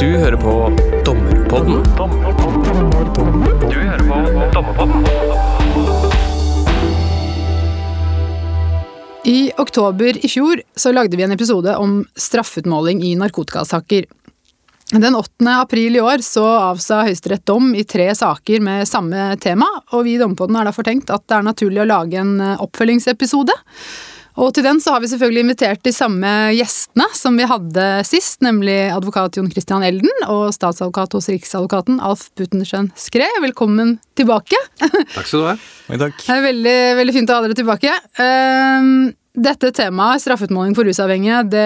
Du hører på Dommerpodden. Du hører på Dommerpodden. I oktober i fjor så lagde vi en episode om straffutmåling i narkotikasaker. Den 8. april i år så avsa Høyesterett dom i tre saker med samme tema, og vi i Dommerpodden har derfor tenkt at det er naturlig å lage en oppfølgingsepisode. Og til den så har vi selvfølgelig invitert de samme gjestene som vi hadde sist, nemlig advokat Jon Christian Elden og statsadvokat hos Riksadvokaten Alf Butenschøn Skre. Velkommen tilbake. Takk skal du ha. Mange takk. Det er veldig, veldig fint å ha dere tilbake. Ehm, Dette temaet, straffeutmåling for rusavhengige, det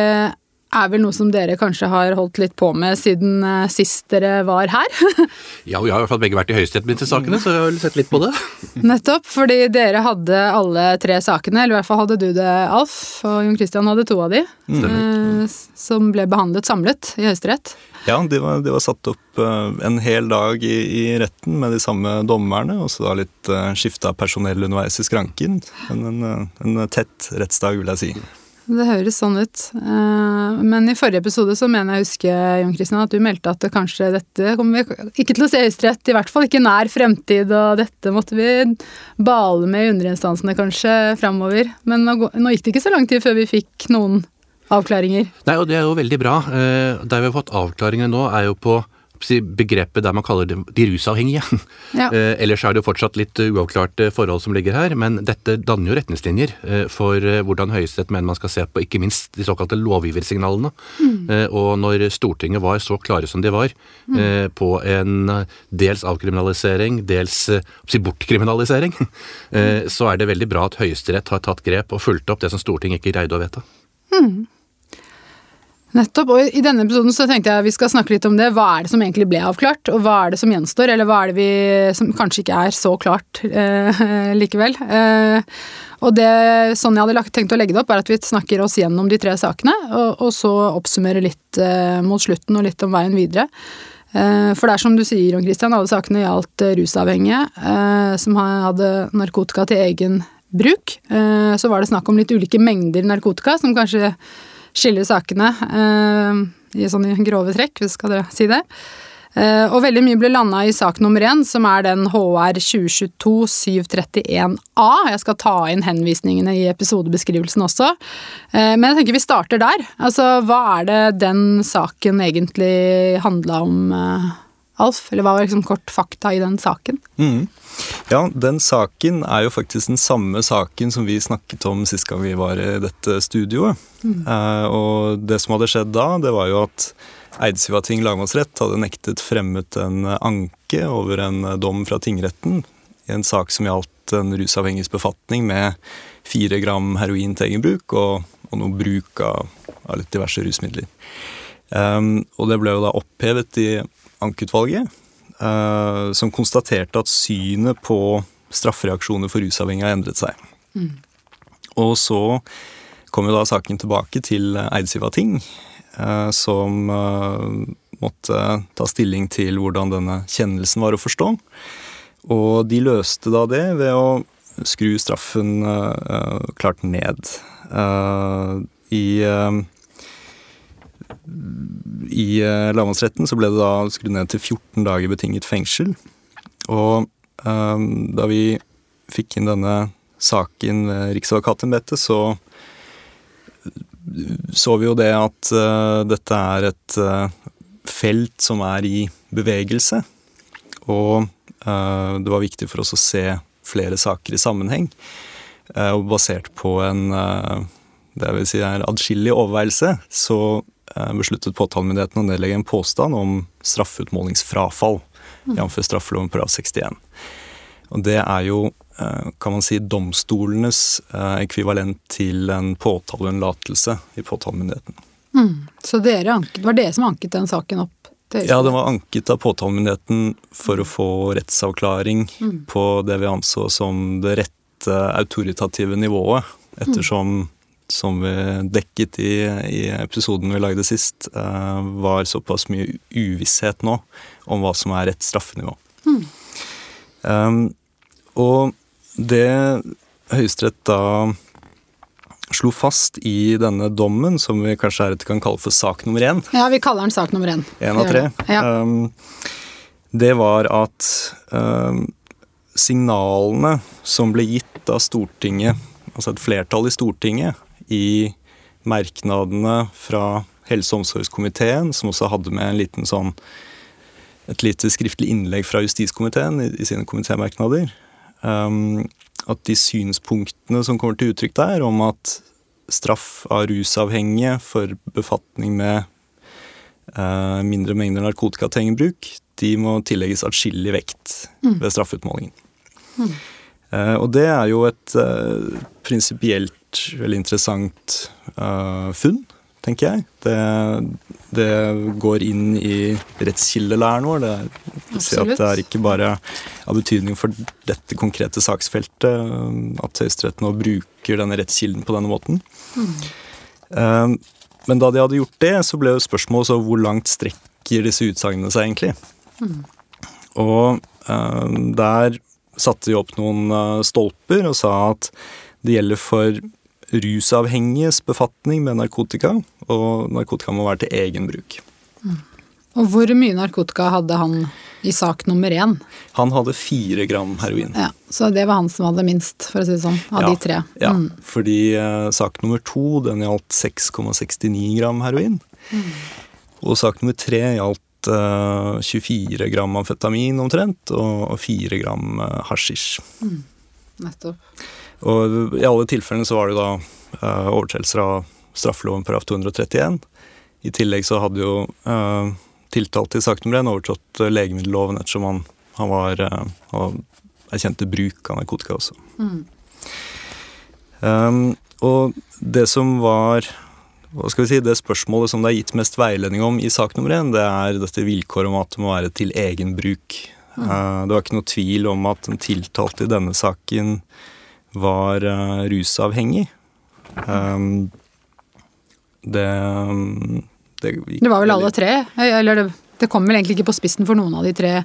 er vel noe som dere kanskje har holdt litt på med siden eh, sist dere var her? Ja, vi har i hvert fall begge vært i Høyesterett med disse sakene, så jeg har vel sett litt på det. Nettopp, fordi dere hadde alle tre sakene, eller i hvert fall hadde du det, Alf, og Jon Christian hadde to av de, eh, som ble behandlet samlet i Høyesterett. Ja, de var, de var satt opp eh, en hel dag i, i retten med de samme dommerne, og så da litt uh, skifta personell underveis i skranken. Men en, en tett rettsdag, vil jeg si. Det høres sånn ut. Eh, Men i forrige episode så mener jeg å huske, Jon Christian, at du meldte at kanskje dette kommer vi ikke til å se i Høyesterett, i hvert fall ikke nær fremtid, og dette måtte vi bale med i underinstansene kanskje framover. Men nå, nå gikk det ikke så lang tid før vi fikk noen avklaringer. Nei, og det er jo veldig bra. Eh, Der vi har fått avklaringene nå, er jo på begrepet der man kaller det de rusavhengige. Ja. Eh, ellers er det jo fortsatt litt uavklarte forhold som ligger her, men dette danner jo retningslinjer eh, for eh, hvordan Høyesterett mener man skal se på ikke minst de såkalte lovgiversignalene. Eh, og når Stortinget var så klare som de var mm. på en dels avkriminalisering, dels bortkriminalisering, mm. så er det veldig bra at Høyesterett har tatt grep og fulgt opp det som Stortinget ikke greide å vedta. Nettopp, og I denne episoden så tenkte jeg vi skal snakke litt om det. Hva er det som egentlig ble avklart, og hva er det som gjenstår? Eller hva er det vi, som kanskje ikke er så klart eh, likevel? Eh, og det, Sånn jeg hadde lagt, tenkt å legge det opp, er at vi snakker oss gjennom de tre sakene, og, og så oppsummerer litt eh, mot slutten og litt om veien videre. Eh, for det er som du sier, Jon Christian, alle sakene gjaldt eh, rusavhengige eh, som hadde narkotika til egen bruk. Så var det snakk om litt ulike mengder narkotika, som kanskje skiller sakene eh, i sånne grove trekk, hvis skal dere si det. Eh, og veldig mye ble landa i sak nummer én, som er den HR 2022-731A. Jeg skal ta inn henvisningene i episodebeskrivelsen også. Eh, men jeg tenker vi starter der. Altså, hva er det den saken egentlig handla om, Alf? Eller hva var liksom kort fakta i den saken? Mm. Ja, den saken er jo faktisk den samme saken som vi snakket om sist gang vi var i dette studioet. Eh, og det som hadde skjedd da, det var jo at Eidsivating lagmannsrett hadde nektet fremmet en anke over en dom fra tingretten i en sak som gjaldt en rusavhengigs befatning med fire gram heroin til egen bruk og, og noe bruk av, av litt diverse rusmidler. Um, og det ble jo da opphevet i ankeutvalget, eh, som konstaterte at synet på straffereaksjoner for rusavhengige har endret seg. Og så kom jo da saken tilbake til Eidsiva ting, eh, som eh, måtte ta stilling til hvordan denne kjennelsen var å forstå. Og de løste da det ved å skru straffen klart ned. I i eh, lagmannsretten så ble det da skrudd ned til 14 dager betinget fengsel. Og um, da vi fikk inn denne saken ved Riksadvokatembetet, så så vi jo det at uh, dette er et uh, felt som er i bevegelse. Og uh, det var viktig for oss å se flere saker i sammenheng. Og basert på en det vil si er adskillig overveielse, så besluttet påtalemyndigheten å nedlegge en påstand om straffeutmålingsfrafall, jf. straffeloven § 61. Og det er jo, eh, kan man si, domstolenes eh, ekvivalent til en påtaleunnlatelse i påtalemyndigheten. Så dere anket, det var dere som anket den saken opp? Ja, det var anket av påtalemyndigheten for å få rettsavklaring på det vi anså som det rette autoritative nivået, ettersom som vi dekket i, i episoden vi lagde sist, eh, var såpass mye uvisshet nå om hva som er rett straffenivå. Um, og det Høyesterett da slo fast i denne dommen, som vi kanskje heretter kan kalle for sak nummer én, Ja, vi kaller den sak nummer én. én av tre, Ja. um, det var at um, signalene som ble gitt av Stortinget, altså et flertall i Stortinget, i merknadene fra helse- og omsorgskomiteen, som også hadde med en liten sånn et lite skriftlig innlegg fra justiskomiteen i, i sine komitémerknader. Um, at de synspunktene som kommer til uttrykk der, om at straff av rusavhengige for befatning med uh, mindre mengder narkotika til egen bruk, de må tillegges atskillig vekt ved straffeutmålingen. Eh, og det er jo et uh, prinsipielt veldig interessant uh, funn, tenker jeg. Det, det går inn i rettskildelæren vår. Det, ser at det er ikke bare av betydning for dette konkrete saksfeltet eh, at Høyesterett nå bruker denne rettskilden på denne måten. Eh, Men da de hadde gjort det, så ble jo spørsmålet så hvor langt strekker disse utsagnene seg egentlig? Og uh, der satte de opp noen stolper og sa at det gjelder for rusavhengiges befatning med narkotika, og narkotika må være til egen bruk. Og hvor mye narkotika hadde han i sak nummer én? Han hadde fire gram heroin. Ja, så det var han som hadde minst, for å si det sånn, av Ja, de tre. Ja, Mm. fordi eh, sak nummer to den gjaldt 6,69 gram heroin. Mm. Og sak nummer tre gjaldt eh, 24 gram amfetamin omtrent, og, og 4 gram eh, hasjisj. Nettopp. Og i alle tilfellene så var det da uh, overtredelser av straffeloven paragraf 231. I tillegg så hadde jo uh, tiltalte i nummer én overtrådt eh, legemiddelloven ettersom han, han var uh, han erkjente bruk av narkotika også. Mm. Um, og det som var hva skal vi si, Det spørsmålet som det er gitt mest veiledning om i sak nummer én, det er dette vilkåret om at det må være til egen bruk. Uh, det var ikke noe tvil om at den tiltalte i denne saken var uh, rusavhengig. Um, det, um, det gikk Det var vel alle tre? Eller det, det kom vel egentlig ikke på spissen for noen av de tre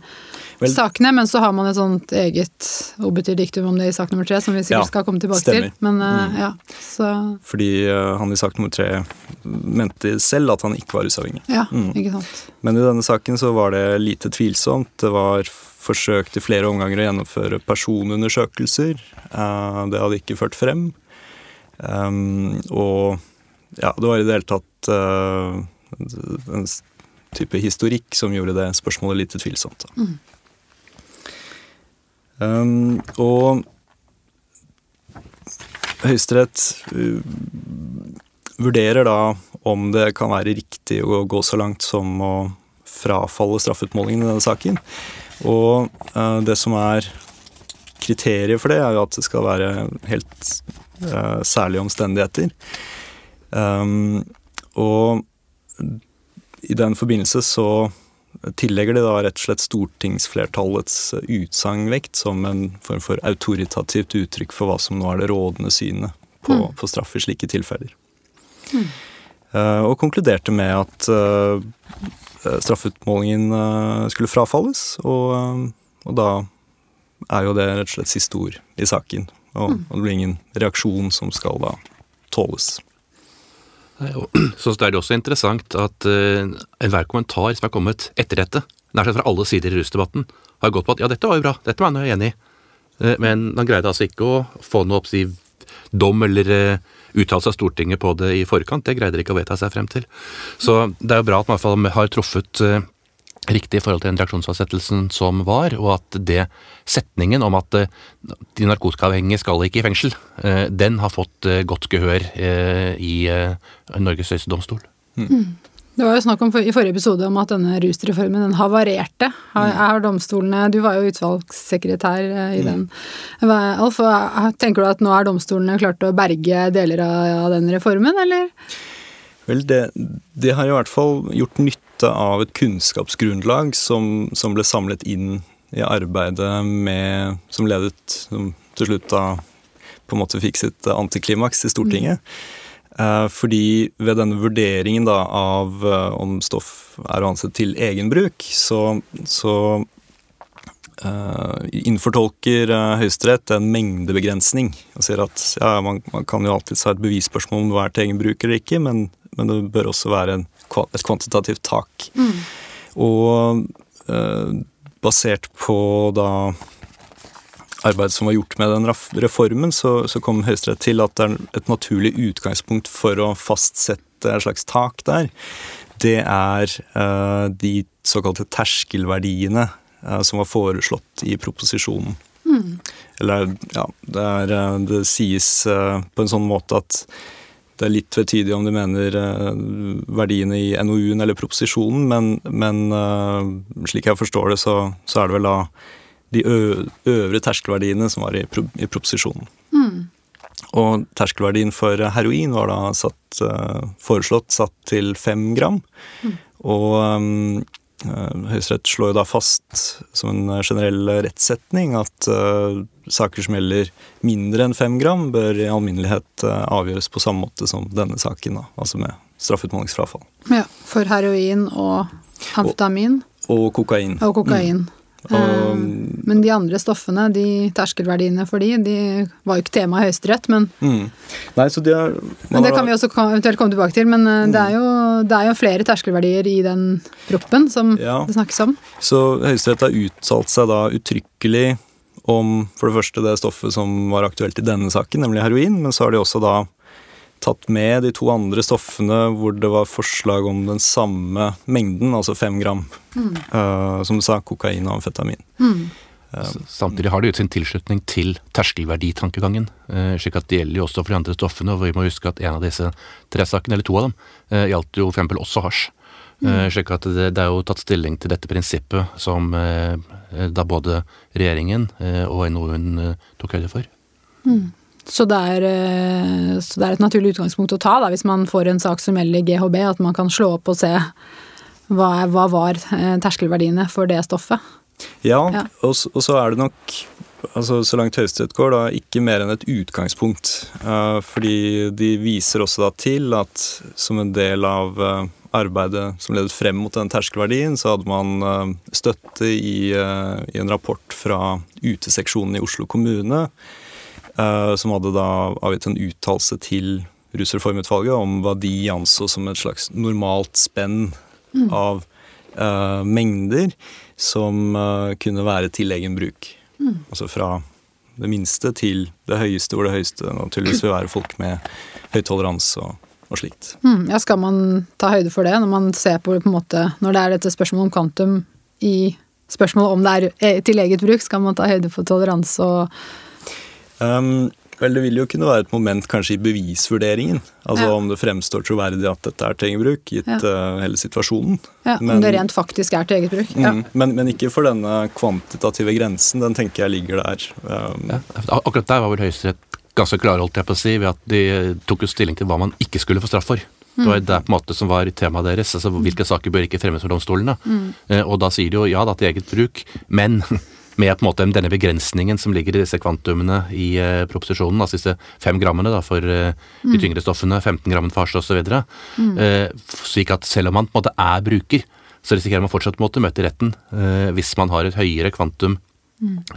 Vel- sakene, men så har man et sånt eget obetydelig diktum om det i sak nummer tre, som vi sikkert Ja, skal komme tilbake stemmer. til. Men uh, ja, så Fordi uh, han i sak nummer tre mente selv at han ikke var rusavhengig. Ja, Mm. ikke sant. Men i denne saken så var det lite tvilsomt. Det var forsøkt i flere omganger å gjennomføre personundersøkelser. Eh, Det hadde ikke ført frem. Um, og ja, det var i det hele tatt eh, en type historikk som gjorde det spørsmålet lite tvilsomt. Mm. Um, og Høyesterett vurderer da om det kan være riktig å gå så langt som å frafalle straffeutmålingen i denne saken. Og eh, det som er kriteriet for det, er jo at det skal være helt eh, særlige omstendigheter. Um, og i den forbindelse så tillegger de da rett og slett stortingsflertallets utsagnvekt som en form for autoritativt uttrykk for hva som nå er det rådende synet på, på straff i slike tilfeller. Eh, og konkluderte med at eh, straffeutmålingen eh, skulle frafalles, og, eh, og da er jo det rett og slett siste ord i saken. Og, og det blir ingen reaksjon som skal da tåles. Så er det også interessant at enhver kommentar som er kommet etter dette, nær sagt fra alle sider i rusdebatten, har gått på at ja, dette var jo bra, dette var jeg enig i. Eh, men han greide altså ikke å få noe oppsiv dom eller uttalelse av Stortinget på det i forkant. Det greide de ikke å vedta seg frem til. Så det er jo bra at man i hvert fall har truffet eh, riktig i forhold til den reaksjonsfastsettelsen som var, og at det setningen om at eh, de narkotikaavhengige skal ikke i fengsel, eh, den har fått godt gehør eh, i Norges høyeste domstol. Det var jo snakk om i forrige episode om at denne rusreformen den havarerte. Har, har domstolene Du var jo utvalgssekretær eh, i den. Hva, Alf, tenker du at nå er domstolene klart å berge deler av, den reformen, eller? Vel, det, det har i hvert fall gjort nytte av et kunnskapsgrunnlag som, som ble samlet inn i arbeidet med Som ledet Som til slutt da på en måte fikk sitt antiklimaks i Stortinget. Eh, fordi ved denne vurderingen da av eh, om stoff er å anse til egenbruk, så, så uh, innfortolker uh, Høyesterett en mengdebegrensning og sier at ja, man, man kan jo alltids ha et bevisspørsmål om det er til egen bruk eller ikke, men, men, det bør også være en, et kvantitativt tak. Mm. Og uh, basert på da arbeid som var gjort med den reformen, så, så kom Høyesterett til at det er et naturlig utgangspunkt for å fastsette et slags tak der. Det er uh, de såkalte terskelverdiene uh, som var foreslått i proposisjonen. Mm. Eller, ja, det, er, uh, det sies på en sånn måte at det er litt tvetydig om du mener verdiene i NOU-en eller proposisjonen, men, men slik jeg forstår det, så, så er det vel da de øvre terskelverdiene som var i, pro i proposisjonen. Mm. Og terskelverdien for heroin var da satt, foreslått satt til fem gram. Mm. Og um, Høyesterett slår jo da fast som en generell rettssetning at uh, saker som gjelder mindre enn fem gram, bør i alminnelighet uh, avgjøres på samme måte som denne saken, da, altså med straffeutmålingsfrafall. Ja, For heroin og amfetamin? Og, og kokain. Og kokain. Mm. Og, eh, men de andre stoffene, de terskelverdiene for de, de var jo ikke tema i Høyesterett, men mm. Nei, så de er, Men det kan vi også eventuelt komme tilbake til, men mm. det, er jo, det, er jo, flere terskelverdier i den proppen som ja. det snakkes om. Så Høyesterett har uttalt seg da uttrykkelig om for det første det stoffet som var aktuelt i denne saken, nemlig heroin, men så har de også da tatt med de to andre stoffene hvor det var forslag om den samme mengden, altså fem gram. Mm. Uh, som du sa, kokain og amfetamin. Mm. Uh, Samtidig har det gitt sin tilslutning til terskelverditankegangen, uh, slik at det gjelder jo også for de andre stoffene. og Vi må huske at en av disse tre sakene, eller to av dem, gjaldt jo f.eks. også hasj. Mm. slik at det, det, er jo tatt stilling til dette prinsippet som da både regjeringen og NOU-en tok høyde for. Mm. Så det, er, eh, så det, er, et naturlig utgangspunkt å ta da, hvis man får en sak som gjelder GHB, at man kan slå opp og se hva, hva var eh, terskelverdiene for det stoffet. Ja, ja. Og, og, så er det nok, altså, så langt Høyesterett går, da, ikke mer enn et utgangspunkt. Uh, fordi de viser også da til at som en del av uh, arbeidet som ledet frem mot den terskelverdien, så hadde man uh, støtte i, i en rapport fra uteseksjonen i Oslo kommune som hadde da avgitt en uttalelse til Rusreformutvalget om hva de anså som et slags normalt spenn mm. av uh, mengder som uh, kunne være til egen bruk. Mm. Altså fra det minste til det høyeste, hvor det høyeste naturligvis vil være folk med høy toleranse og, og slikt. Mm, ja, Skal man ta høyde for det når man ser på, på en måte, når det er dette spørsmålet om kvantum i spørsmålet om det er til eget bruk, skal man ta høyde for toleranse og Um, vel, Det vil jo kunne være et moment kanskje i bevisvurderingen. Altså ja. om det fremstår troverdig at dette er til eget bruk, gitt ja. uh, hele situasjonen. Ja, men, Om det rent faktisk er til eget bruk. Ja. Mm, men, men, ikke for denne kvantitative grensen. Den tenker jeg ligger der. Um, akkurat der var vel Høyesterett ganske klare, holdt jeg på å si, ved at de tok jo stilling til hva man ikke skulle få straff for. Det var mm. det på en måte som var temaet deres. altså Hvilke saker bør ikke fremmes for domstolene. Mm. Eh, og da sier de jo ja da til eget bruk, men med på en måte denne begrensningen som ligger i disse kvantumene i eh, proposisjonen, altså disse fem grammene da, for eh, de mm. tyngre stoffene, 15 gram farse osv. Mm. Eh, slik at selv om man på en måte er bruker, så risikerer man fortsatt å måtte møte retten hvis man har et høyere kvantum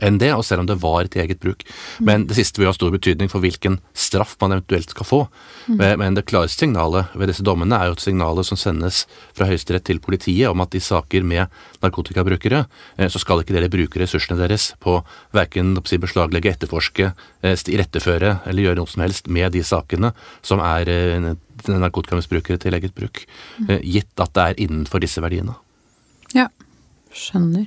enn det, og selv om det var til eget bruk. Men det siste vil ha stor betydning for hvilken straff man eventuelt skal få. Men det klareste signalet ved disse dommene er jo et signalet som sendes fra Høyesterett til politiet om at i saker med narkotikabrukere, eh, så skal ikke dere bruke ressursene deres på verken beslaglegge, etterforske, eh, iretteføre eller gjøre noe som helst med de sakene som er eh, narkotikamisbrukere til eget bruk, gitt at det er innenfor disse verdiene. Ja, skjønner.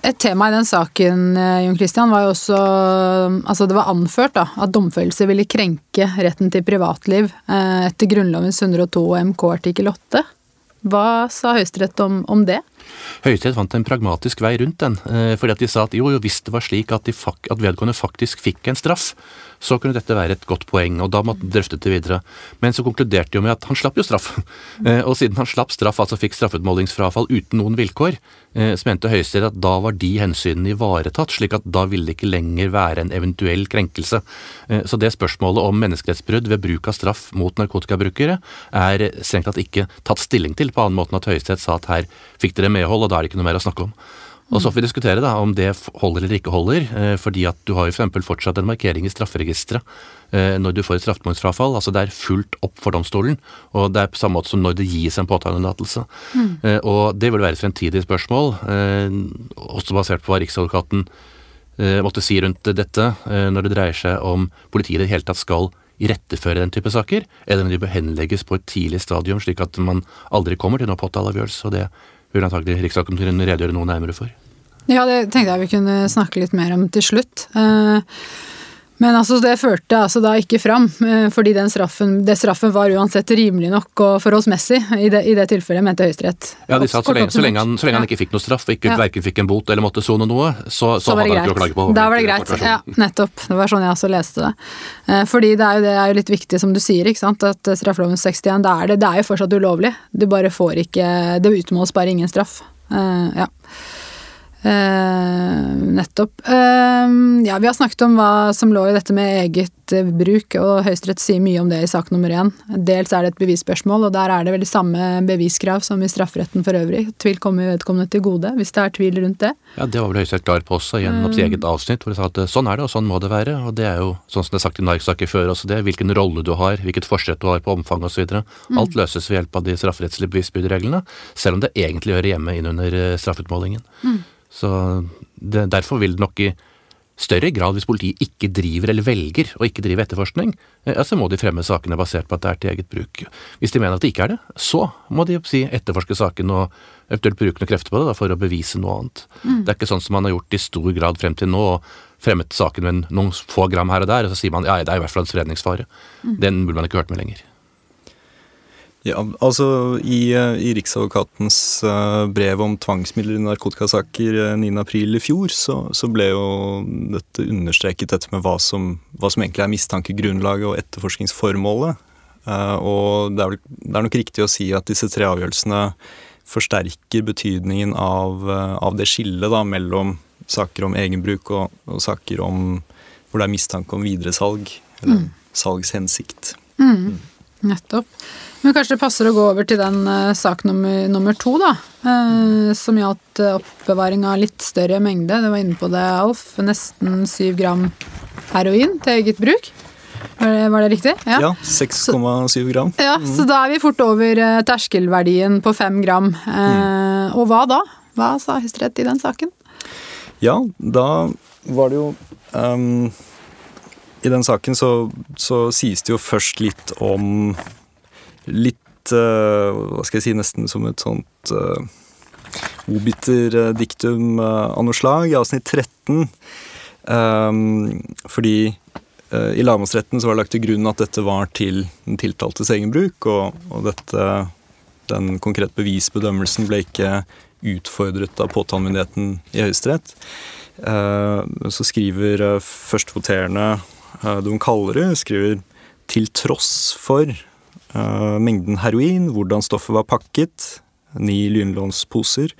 Et tema i den saken eh, Jon Christian, var jo også altså Det var anført da, at domfellelse ville krenke retten til privatliv eh, etter Grunnlovens 102 og MK artikkel 8. Hva sa Høyesterett om, om det? Høyesterett fant en pragmatisk vei rundt den. Eh, fordi at de sa at jo, hvis det var slik at, at vedkommende faktisk fikk en straff, så kunne dette være et godt poeng, og da måtte de drøfte det videre. Men så konkluderte de jo med at han slapp jo straff. Eh, og siden han slapp straff, altså fikk straffutmålingsfrafall uten noen vilkår, eh, så mente Høyesterett at da var de hensynene ivaretatt, slik at da ville det ikke lenger være en eventuell krenkelse. Så det spørsmålet om menneskerettsbrudd ved bruk av straff mot narkotikabrukere er strengt tatt ikke tatt stilling til på annen måte enn at Høyesterett sa at her fikk dere medhold, og da er det ikke noe mer å snakke om. Og så får vi diskutere da om det holder eller ikke holder, eh, fordi at du har jo f.eks. fortsatt en markering i strafferegisteret eh, når du får et straffemålsfrafall. Altså det er fullt opp for domstolen, og det er på samme måte som når det gis en påtaleunnlatelse. Mm. Og det vil være et fremtidig spørsmål, også basert på hva Riksadvokaten måtte si rundt dette, når det dreier seg om politiet i det hele tatt skal iretteføre den type saker, eller om de bør henlegges på et tidlig stadium, slik at man aldri kommer til noen påtaleavgjørelse. og det vil antagelig Riksadvokaten redegjøre noe nærmere for. Ja, det tenkte jeg vi kunne snakke litt mer om til slutt. Uh, men altså, det førte altså da ikke fram, eh, fordi den straffen, det straffen var uansett rimelig nok og forholdsmessig i det, i det tilfellet, mente Høyesterett. Ja, de sa at så lenge, så lenge, han, så lenge han, ikke fikk noe straff, ikke ja. verken fikk en bot eller måtte sone noe, så, så, så var det greit. Klage på, da var det greit, ja, nettopp. Det var sånn jeg også leste det. Eh, fordi det er jo, det er jo litt viktig, som du sier, ikke sant, at straffeloven 61, det er, det, det er jo fortsatt ulovlig. Du bare får ikke Det utmåles bare ingen straff. Uh, ja. Uh, nettopp. Uh, ja, vi har snakket om hva som lå i dette med eget uh, bruk, og Høyesterett sier mye om det i sak nummer én. Dels er det et bevisspørsmål, og der er det vel de samme beviskrav som i strafferetten for øvrig. Tvil kommer vedkommende til gode, hvis det er tvil rundt det. Ja, Det var vel Høyesterett klar på også, gjennom sitt eget avsnitt, hvor de sa at sånn er det, og sånn må det være. Og det er jo sånn som det er sagt i Nark-saker før også, det, hvilken rolle du har, hvilket forsett du har på omfang osv. Mm. Alt løses ved hjelp av de strafferettslige bevisbyrdereglene, selv om det egentlig hører hjemme innunder straffeutmålingen. Mm. Så det, Derfor vil det nok i større grad, hvis politiet ikke driver eller velger å ikke drive etterforskning, eh, ja, så må de fremme sakene basert på at det er til eget bruk. Hvis de mener at det ikke er det, så må de si, etterforske saken og eventuelt bruke noen krefter på det da, for å bevise noe annet. Mm. Det er ikke sånn som man har gjort i stor grad frem til nå, og fremmet saken med noen få gram her og der, og så sier man ja, det er i hvert fall en spredningsfare. Mm. Den burde man ikke hørt med lenger. Ja, altså I, eh, i Riksadvokatens uh, brev om tvangsmidler i narkotikasaker 9.4 eh, i fjor, så, så, ble jo dette understreket, dette med hva som, hva som egentlig er mistankegrunnlaget og etterforskningsformålet. Og det er, det er, nok riktig å si at disse tre avgjørelsene forsterker betydningen av, av det skillet da, mellom saker om egenbruk og, og, saker om hvor det er mistanke om videresalg, eller mm. salgshensikt. Mm. Nettopp. Men kanskje det passer å gå over til den uh, sak nummer, nummer to, da. Uh, som gjaldt uh, oppbevaring av litt større mengde. Det var inne på det, Alf. Nesten syv gram heroin til eget bruk. Var det, var det riktig? Ja, ja 6,7 gram. Ja, mm. Så da er vi fort over terskelverdien på fem gram. Mm. Og hva da? Hva sa Høyesterett i den saken? Ja, da var det jo um, I den saken så, så sies det jo først litt om litt uh, Hva skal jeg si, nesten som et sånt uh, obiter-diktum uh, av noe slag, avsnitt 13. Um, fordi i lagmannsretten så var det lagt til grunn at dette var til den tiltaltes egen bruk, og, og dette, den konkrete bevisbedømmelsen ble ikke utfordret av påtalemyndigheten i Høyesterett. Uh, så skriver førstvoterende Don Kallerud skriver til tross for mengden heroin, hvordan stoffet var pakket, ni lynlånsposer,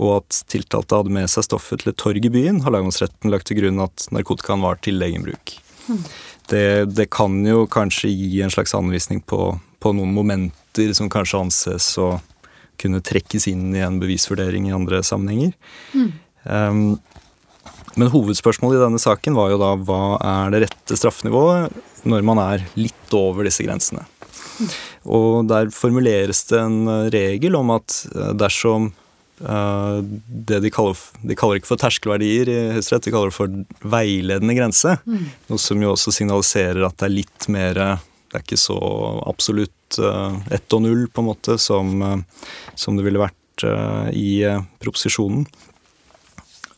og at tiltalte hadde med seg stoffet til et torg i byen, har lagmannsretten lagt til grunn at narkotikaen var til egenbruk. Mm. Det, det, kan jo kanskje gi en slags anvisning på, på, noen momenter som kanskje anses å kunne trekkes inn i en bevisvurdering i andre sammenhenger. Mm. Um, men hovedspørsmålet i denne saken var jo da hva er det rette straffenivået når man er litt over disse grensene. Og der formuleres det en eh, regel om at eh, dersom uh, det de kaller, de kaller ikke for terskelverdier i Høyesterett, de kaller det for veiledende grense. Mm. Noe som jo også signaliserer at det er litt mer Det er ikke så absolutt ett og null, på en måte, som, som det ville vært i proposisjonen.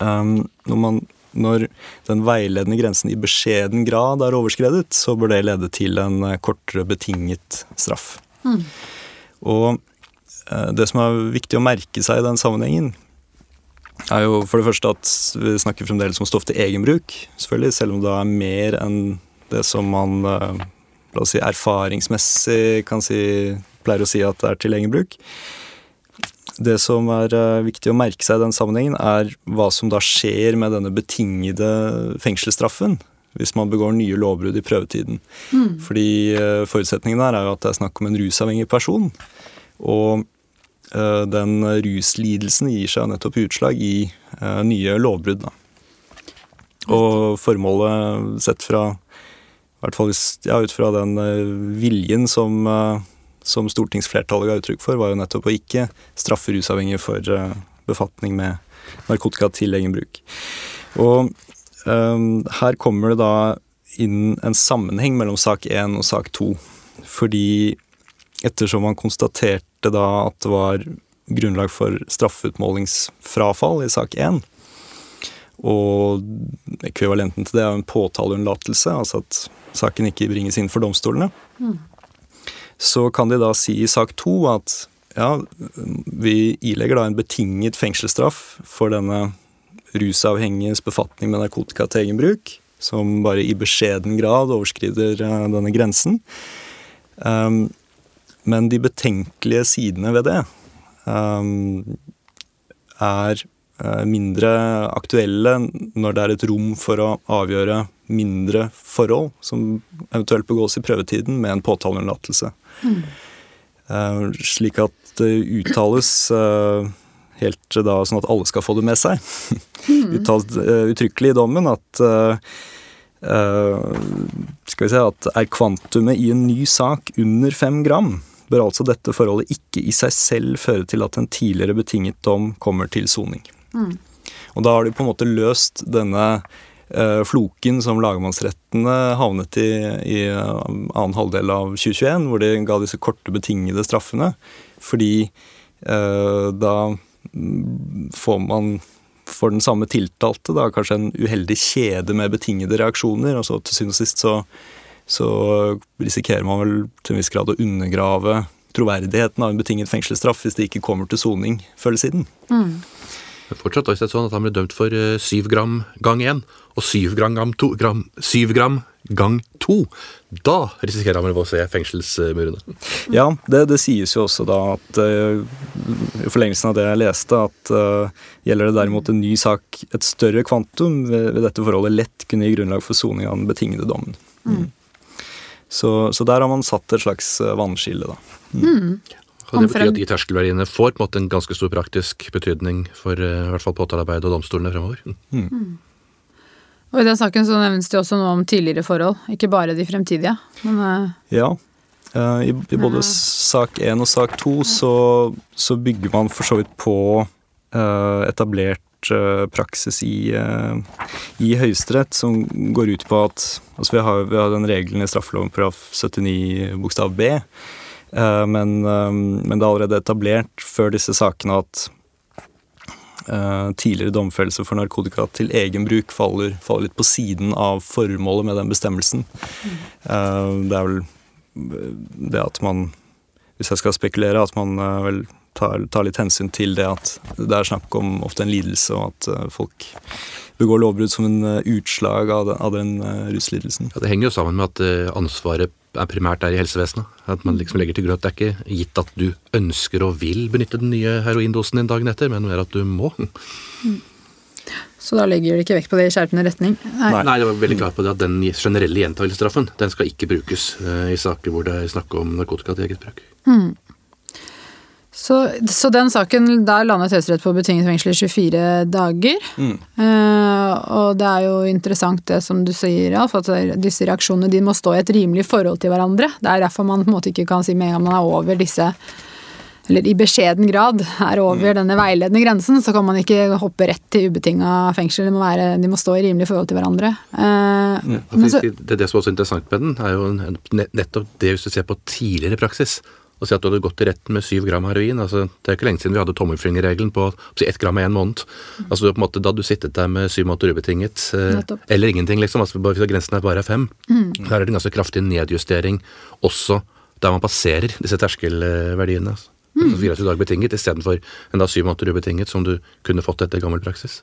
Um, når man når den veiledende grensen i beskjeden grad er overskredet, så bør det lede til en eh, kortere betinget straff. Mm. Og eh, det som er viktig å merke seg i den sammenhengen, er jo for det første at vi snakker fremdeles om stoff til egenbruk, selvfølgelig, selv om det er mer enn det som man eh, la oss si, erfaringsmessig kan si, pleier å si at det er til egenbruk. Det som er uh, viktig å merke seg i den sammenhengen, er hva som da skjer med denne betingede fengselsstraffen hvis man begår nye lovbrudd i prøvetiden. Mm. Fordi uh, forutsetningen her er jo at det er snakk om en rusavhengig person. Og eh, den ruslidelsen gir seg nettopp utslag i eh, nye lovbrudd. Da. Og formålet sett fra i hvert fall ja, ut fra den viljen som, som stortingsflertallet ga uttrykk for, var jo nettopp å ikke straffe rusavhengige for befatning med narkotika til egen bruk. Og um, her kommer det da inn en sammenheng mellom sak 1 og sak 2. Fordi ettersom man konstaterte da at det var grunnlag for straffeutmålingsfrafall i sak 1, og ekvivalenten til det er en påtaleunnlatelse, altså at saken ikke bringes inn for domstolene, mm. Så kan de da si i sak 2 at ja, vi ilegger da en betinget fengselsstraff for denne rusavhengiges befatning med narkotika til egen bruk, som bare i beskjeden grad overskrider eh, denne grensen. Um, men de betenkelige sidene ved det um, er uh, mindre aktuelle når det er et rom for å avgjøre mindre forhold som eventuelt begås i prøvetiden med en påtaleunnlatelse. Mm. Uh, slik at det uttales uh, helt da sånn at alle skal få det med seg. Mm. Uttalt uttrykkelig i dommen at Uh, skal vi si at Er kvantumet i en ny sak under fem gram, bør altså dette forholdet ikke i seg selv føre til at en tidligere betinget dom kommer til soning. Mm. Og da har de på en måte løst denne uh, floken som lagmannsrettene havnet i i annen halvdel av 2021, hvor de ga disse korte, betingede straffene. Fordi uh, da får man for den samme tiltalte da, kanskje en uheldig kjede med betingede reaksjoner. og så Til syvende og sist så, så, risikerer man vel til en viss grad å undergrave troverdigheten av en betinget fengselsstraff hvis det ikke kommer til soning før eller siden. Mm. Det er det sånn at han ble dømt for eh, syv gram gang én og syv gram, gram, syv gram gang to. Da risikerer han vel å se fengselsmurene. Ja, det, det, sies jo også da at uh, i forlengelsen av det jeg leste, at uh, gjelder det derimot en ny sak, et større kvantum, ved, ved dette forholdet lett kunne gi grunnlag for soning av den betingede dommen. Mm. Så, så, der har man satt et slags vannskille, da. Mm. Mm. Og det betyr at de terskelverdiene får på en måte en ganske stor praktisk betydning for i hvert fall påtalearbeidet og domstolene fremover. Mm. mm. Og I den saken så nevnes det også noe om tidligere forhold, ikke bare de fremtidige. Men, uh, ja. Uh, i, i, både uh, sak 1 og sak 2 så, så, bygger man for så vidt på etablert praksis i, i Høyesterett som går ut på at Altså vi har, vi har den regelen i straffeloven paragraf 79 bokstav b, men, men det er allerede etablert før disse sakene at Uh, tidligere domfellelse for narkotika til egen bruk faller, faller, litt på siden av formålet med den bestemmelsen. Det er vel det at man, hvis jeg skal spekulere, at man vel tar, tar, litt hensyn til det at det er snakk om ofte en lidelse, og at folk begår lovbrudd som en utslag av den, av den ruslidelsen. Ja, det henger jo sammen med at ansvaret er primært der i helsevesenet. At man liksom legger til grunn at det er ikke gitt at du ønsker og vil benytte den nye heroindosen din dagen etter, men mer at du må. Mm. Så da legger de ikke vekt på det i skjerpende retning? Nei. Nei, det var veldig klart på det at den generelle gjentagelsesstraffen den skal ikke brukes uh, i saker hvor det er snakk om narkotika til eget bruk. Mm. Så, så, den saken, der landet Høyesterett på betinget fengsel i 24 dager. Mm. Uh, og det er jo interessant det som du sier, Alf, at disse reaksjonene de må stå i et rimelig forhold til hverandre. Det er derfor man på en måte ikke kan si med en gang man er over disse eller i beskjeden grad er over mm. denne veiledende grensen, så kan man ikke hoppe rett til ubetinga fengsel. De må, være, de må, stå i rimelig forhold til hverandre. Uh, mm. så, det, det som er også interessant med den, er jo nettopp det hvis du ser på tidligere praksis og si at du hadde gått i retten med syv gram heroin. altså Det er ikke lenge siden vi hadde tommelfingerregelen på si ett gram i en måned. Mm. altså på en måte Da hadde du sittet der med syv måneder ubetinget, eh, eller ingenting, liksom, altså bare hvis grensen er bare fem. Mm. Der er det en ganske kraftig nedjustering også der man passerer disse terskelverdiene. altså. Mm. Altså 24 dager betinget istedenfor en da syv måneder ubetinget, som du kunne fått etter gammel praksis.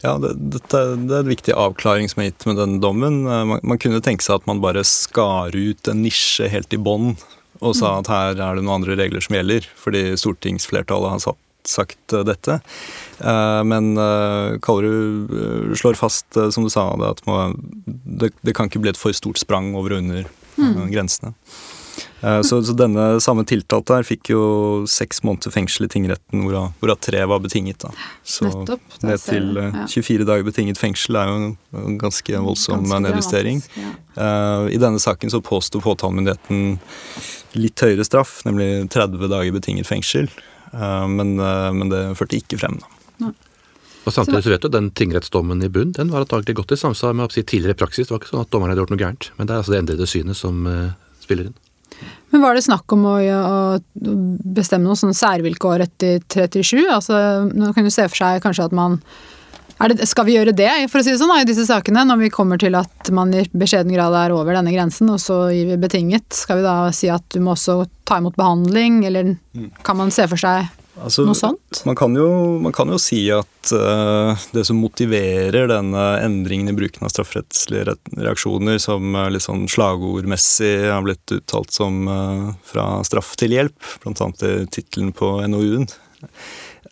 Ja, det, dette, det er en viktig avklaring som er gitt med denne dommen. Eh, man, man kunne tenke seg at man bare skar ut en nisje helt i bånn og sa at her er det noen andre regler som gjelder, fordi stortingsflertallet har satt, sagt uh, dette. Uh, men uh, Kallerud slår fast, som du sa, at det, kan ikke bli et for stort sprang over og under mm. grensene. Eh, Så, så denne samme tiltalte her fikk jo seks måneder fengsel i tingretten, hvorav hvorav tre var betinget. da. Så Nettopp, ned til eh, ja. 24 dager betinget fengsel er jo en, ganske voldsom Ganske nedjustering. ja. Eh, I denne saken så påsto påtalemyndigheten litt høyere straff, nemlig 30 dager betinget fengsel. Eh, Men, men det førte ikke frem. da. Og samtidig så vet du, den tingrettsdommen i bunn den var antagelig godt i samsvar med oppsi, tidligere praksis. Det var ikke sånn at dommeren hadde gjort noe gærent. Men det er altså det endrede synet som spiller inn. Men var det snakk om å, å bestemme noen sånne særvilkår etter 37? Altså, nå kan du se for seg kanskje at man det, Skal vi gjøre det, for å si det sånn, i disse sakene, når vi kommer til at man i beskjeden grad er over denne grensen, og så gir vi betinget? Skal vi da si at du må også ta imot behandling, eller kan man se for seg Altså, noe sånt? Man kan jo, man kan jo si at uh, det som motiverer denne endringen i bruken av strafferettslige reaksjoner, som eh, litt sånn slagordmessig har blitt uttalt som uh, fra straff til hjelp, bl.a. i tittelen på NOU-en,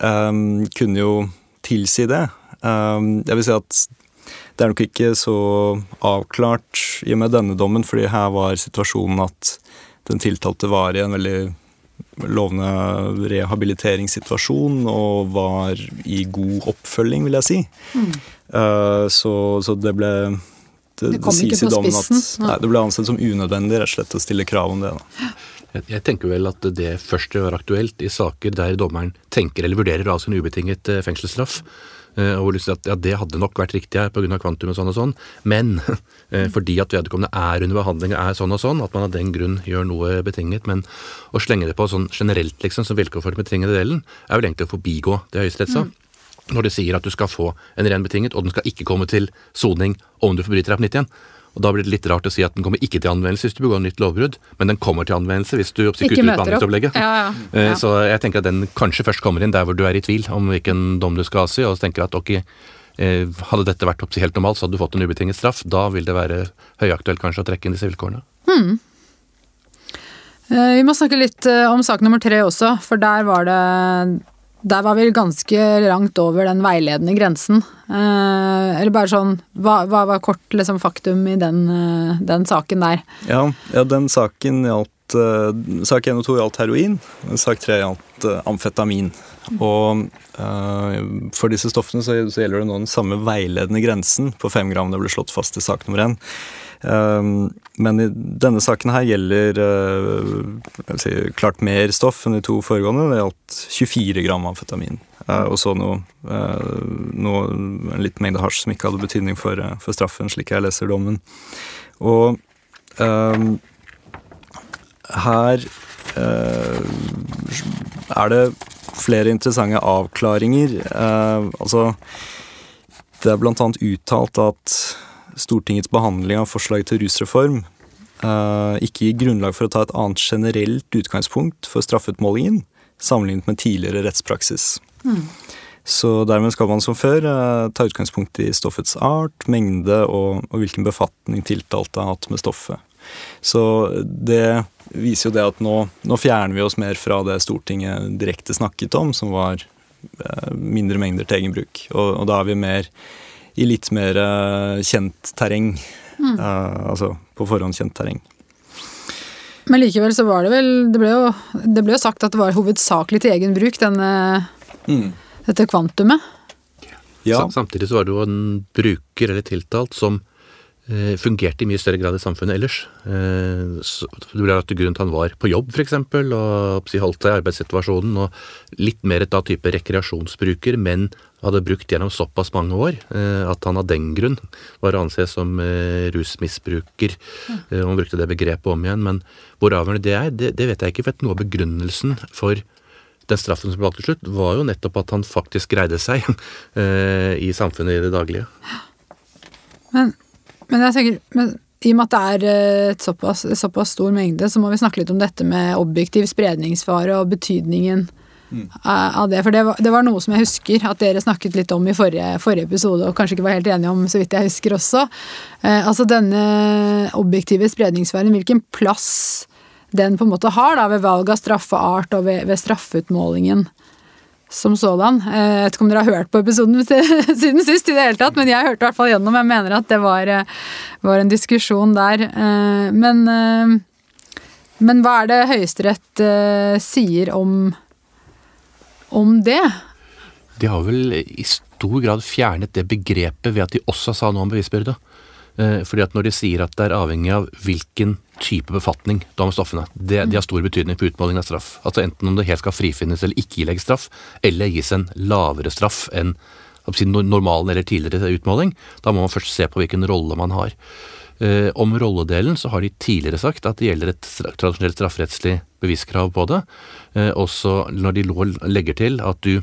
um, kunne jo tilsi det. Um, jeg vil si at det er nok ikke så avklart i og med denne dommen, fordi her var situasjonen at den tiltalte var i en veldig lovende rehabiliteringssituasjon og var i god oppfølging, vil jeg si. Eh, så, så det ble det, Det kom ikke sies i på dommen At, nei, det ble ansett som unødvendig rett og slett å stille krav om det. Da. Jeg, jeg tenker vel at det først vil være aktuelt i saker der dommeren tenker eller vurderer av sin ubetinget eh, fengselsstraff. Eh, Og lyst til at ja, det hadde nok vært riktig her pga. kvantum og sånn og sånn, men eh, fordi at vedkommende er under behandling og er sånn og sånn, at man av den grunn gjør noe betinget. Men å slenge det på sånn generelt liksom som vilkår for den betingede delen, er vel egentlig å forbigå det Høyesterett sa. Når det sier at du skal få en ren betinget, og den skal ikke komme til soning om du forbryter deg på nytt igjen. Og Da blir det litt rart å si at den kommer ikke til anvendelse hvis du begår nytt lovbrudd, men den kommer til anvendelse hvis du Ikke kutter ut behandlingsopplegget. Ja, ja, Eh, ja. Så jeg tenker at den kanskje først kommer inn der hvor du er i tvil om hvilken dom du skal avsi, og så tenker at ok, eh, hadde dette vært helt normalt, så hadde du fått en ubetinget straff. Da vil det være høyaktuelt kanskje å trekke inn disse vilkårene. Hmm. Vi må snakke litt eh, om sak nummer tre også, for der var det der var vi ganske langt over den veiledende grensen. Eh, eller bare sånn Hva, hva var kort liksom, faktum i den, eh, den, saken der? Ja, ja den saken gjaldt eh, Sak 1 og 2 gjaldt heroin. Sak 3 gjaldt eh, amfetamin. Og eh, for disse stoffene så, så, gjelder det nå den samme veiledende grensen på 5 gram det ble slått fast i sak nummer 1 men i denne saken her gjelder eh, si, klart mer stoff enn de to foregående. Det gjaldt 24 gram amfetamin. Eh, og så noe, eh, noe, en liten mengde hasj som ikke hadde betydning for, for straffen, slik jeg leser dommen. Og um, her uh, er det flere interessante avklaringer. Uh, altså Det er blant annet uttalt at Stortingets behandling av forslaget til rusreform eh, ikke gir grunnlag for å ta et annet generelt utgangspunkt for straffeutmålingen sammenlignet med tidligere rettspraksis. Så dermed skal man som før eh, ta utgangspunkt i stoffets art, mengde og, og hvilken befatning tiltalte har hatt med stoffet. Så det viser jo det at nå, nå fjerner vi oss mer fra det Stortinget direkte snakket om, som var eh, mindre mengder til egen bruk. Og, og da er vi mer i litt mer eh, kjent terreng. Eh, altså på forhånd kjent terreng. Men likevel så var det vel Det ble jo, det ble jo sagt at det var hovedsakelig til egen bruk, denne, dette kvantumet. Ja, Samtidig så var det jo en bruker eller tiltalt som eh, fungerte i mye større grad i samfunnet ellers. Eh, så det ble lagt til grunn at han var på jobb, f.eks., og holdt seg i arbeidssituasjonen, og litt mer et da type rekreasjonsbruker, men hadde brukt gjennom såpass mange år eh, at han av den grunn var å anse som eh, rusmisbruker. Mm. og han brukte det begrepet om igjen, men hvor avgjørende det er, det, det vet jeg ikke, for noe av begrunnelsen for den straffen som ble valgt til slutt, var jo nettopp at han faktisk greide seg eh, i samfunnet i det daglige. Men, men jeg tenker men, I og med at det er eh, et såpass, såpass stor mengde, så må vi snakke litt om dette med objektiv spredningsfare og betydningen av av det. For det var, det var noe som jeg husker at dere snakket litt om i forrige, forrige episode, og kanskje ikke var helt enige om, så vidt jeg husker også. Eh, altså denne objektive spredningsfaren, hvilken plass den på en måte har da, ved valg av straffeart og ved, ved straffeutmålingen som sådan. Eh, Jeg vet ikke om dere har hørt på episoden siden sist, i det hele tatt, men jeg hørte i hvert fall gjennom. Jeg mener at det var, eh, var en diskusjon der. Men, Men hva er det Høyesterett sier om, om det? De har vel i stor grad fjernet det begrepet ved at de også sa noe om bevisbyrde. Eh, fordi at når de sier at det er avhengig av hvilken type befatning du har med stoffene, det, de har stor betydning på utmålingen av straff. Altså enten om det helt skal frifinnes eller ikke ilegges straff, eller gis en lavere straff enn normalen eller tidligere utmåling. Da må man først se på hvilken rolle man har. Eh, om rolledelen så har de tidligere sagt at det gjelder et tradisjonelt strafferettslig beviskrav på det. Eh, også når de legger til at du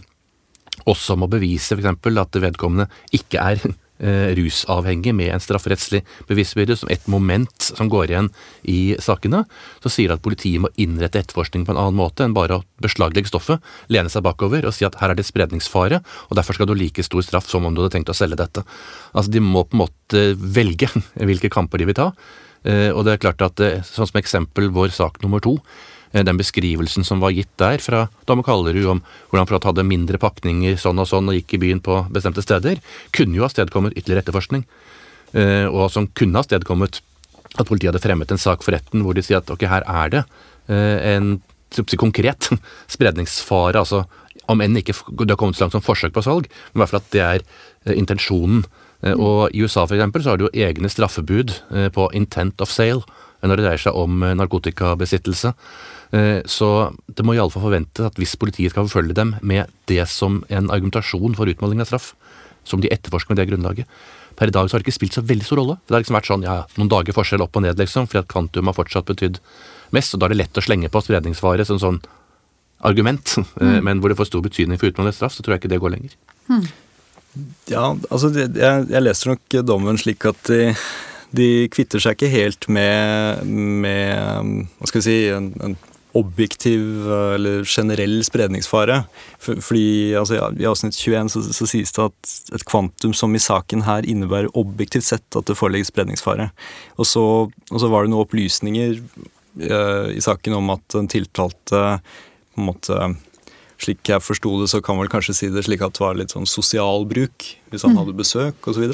også må bevise f.eks. at vedkommende ikke er rusavhengig med en strafferettslig bevisbyrde som et moment som går igjen i sakene, så sier det at politiet må innrette etterforskning på en annen måte enn bare å beslaglegge stoffet, lene seg bakover og si at her er det spredningsfare, og derfor skal du ha like stor straff som om du hadde tenkt å selge dette. Altså De må på en måte velge hvilke kamper de vil ta. Eh, og det er klart at, eh, sånn som eksempel vår sak nummer to, Eh, den beskrivelsen som var gitt der fra Dame Kallerud om hvordan Prat hadde mindre pakninger sånn og sånn og gikk i byen på bestemte steder, kunne jo ha stedkommet ytterligere etterforskning. Eh, og som kunne ha stedkommet at politiet hadde fremmet en sak for retten hvor de sier at ok, her er det eh, en konkret spredningsfare. altså Om enn ikke det har kommet så langt som forsøk på salg, men i hvert fall at det er intensjonen. Og I USA for eksempel, så har du jo egne straffebud på intent of sale når det dreier seg om narkotikabesittelse. Eh, så det må iallfall forventes at hvis politiet skal forfølge dem med det som en argumentasjon for utmåling av straff, som de etterforsker med det grunnlaget Per i dag så har det ikke spilt så veldig stor rolle. Det har liksom vært sånn ja, noen dager forskjell opp og ned, liksom, fordi at kvantum har fortsatt betydd mest. Og da er det lett å slenge på spredningsfare som sånn argument. Eh, mm. Men hvor det får stor betydning for utmåling av straff, så tror jeg ikke det går lenger. Mm. Ja, altså jeg, jeg leser nok dommen slik at de, de kvitter seg ikke helt med, med hva skal vi si, en, en objektiv eller generell spredningsfare. Fordi altså, ja, I avsnitt 21 så, så, sies det at et kvantum som i saken her innebærer objektivt sett at det foreligger spredningsfare. Og så, og så var det noen opplysninger eh, i saken om at den tiltalte på en måte slik jeg forsto det, så kan man vel kanskje si det slik at det var litt sånn sosial bruk hvis han mm. hadde besøk osv.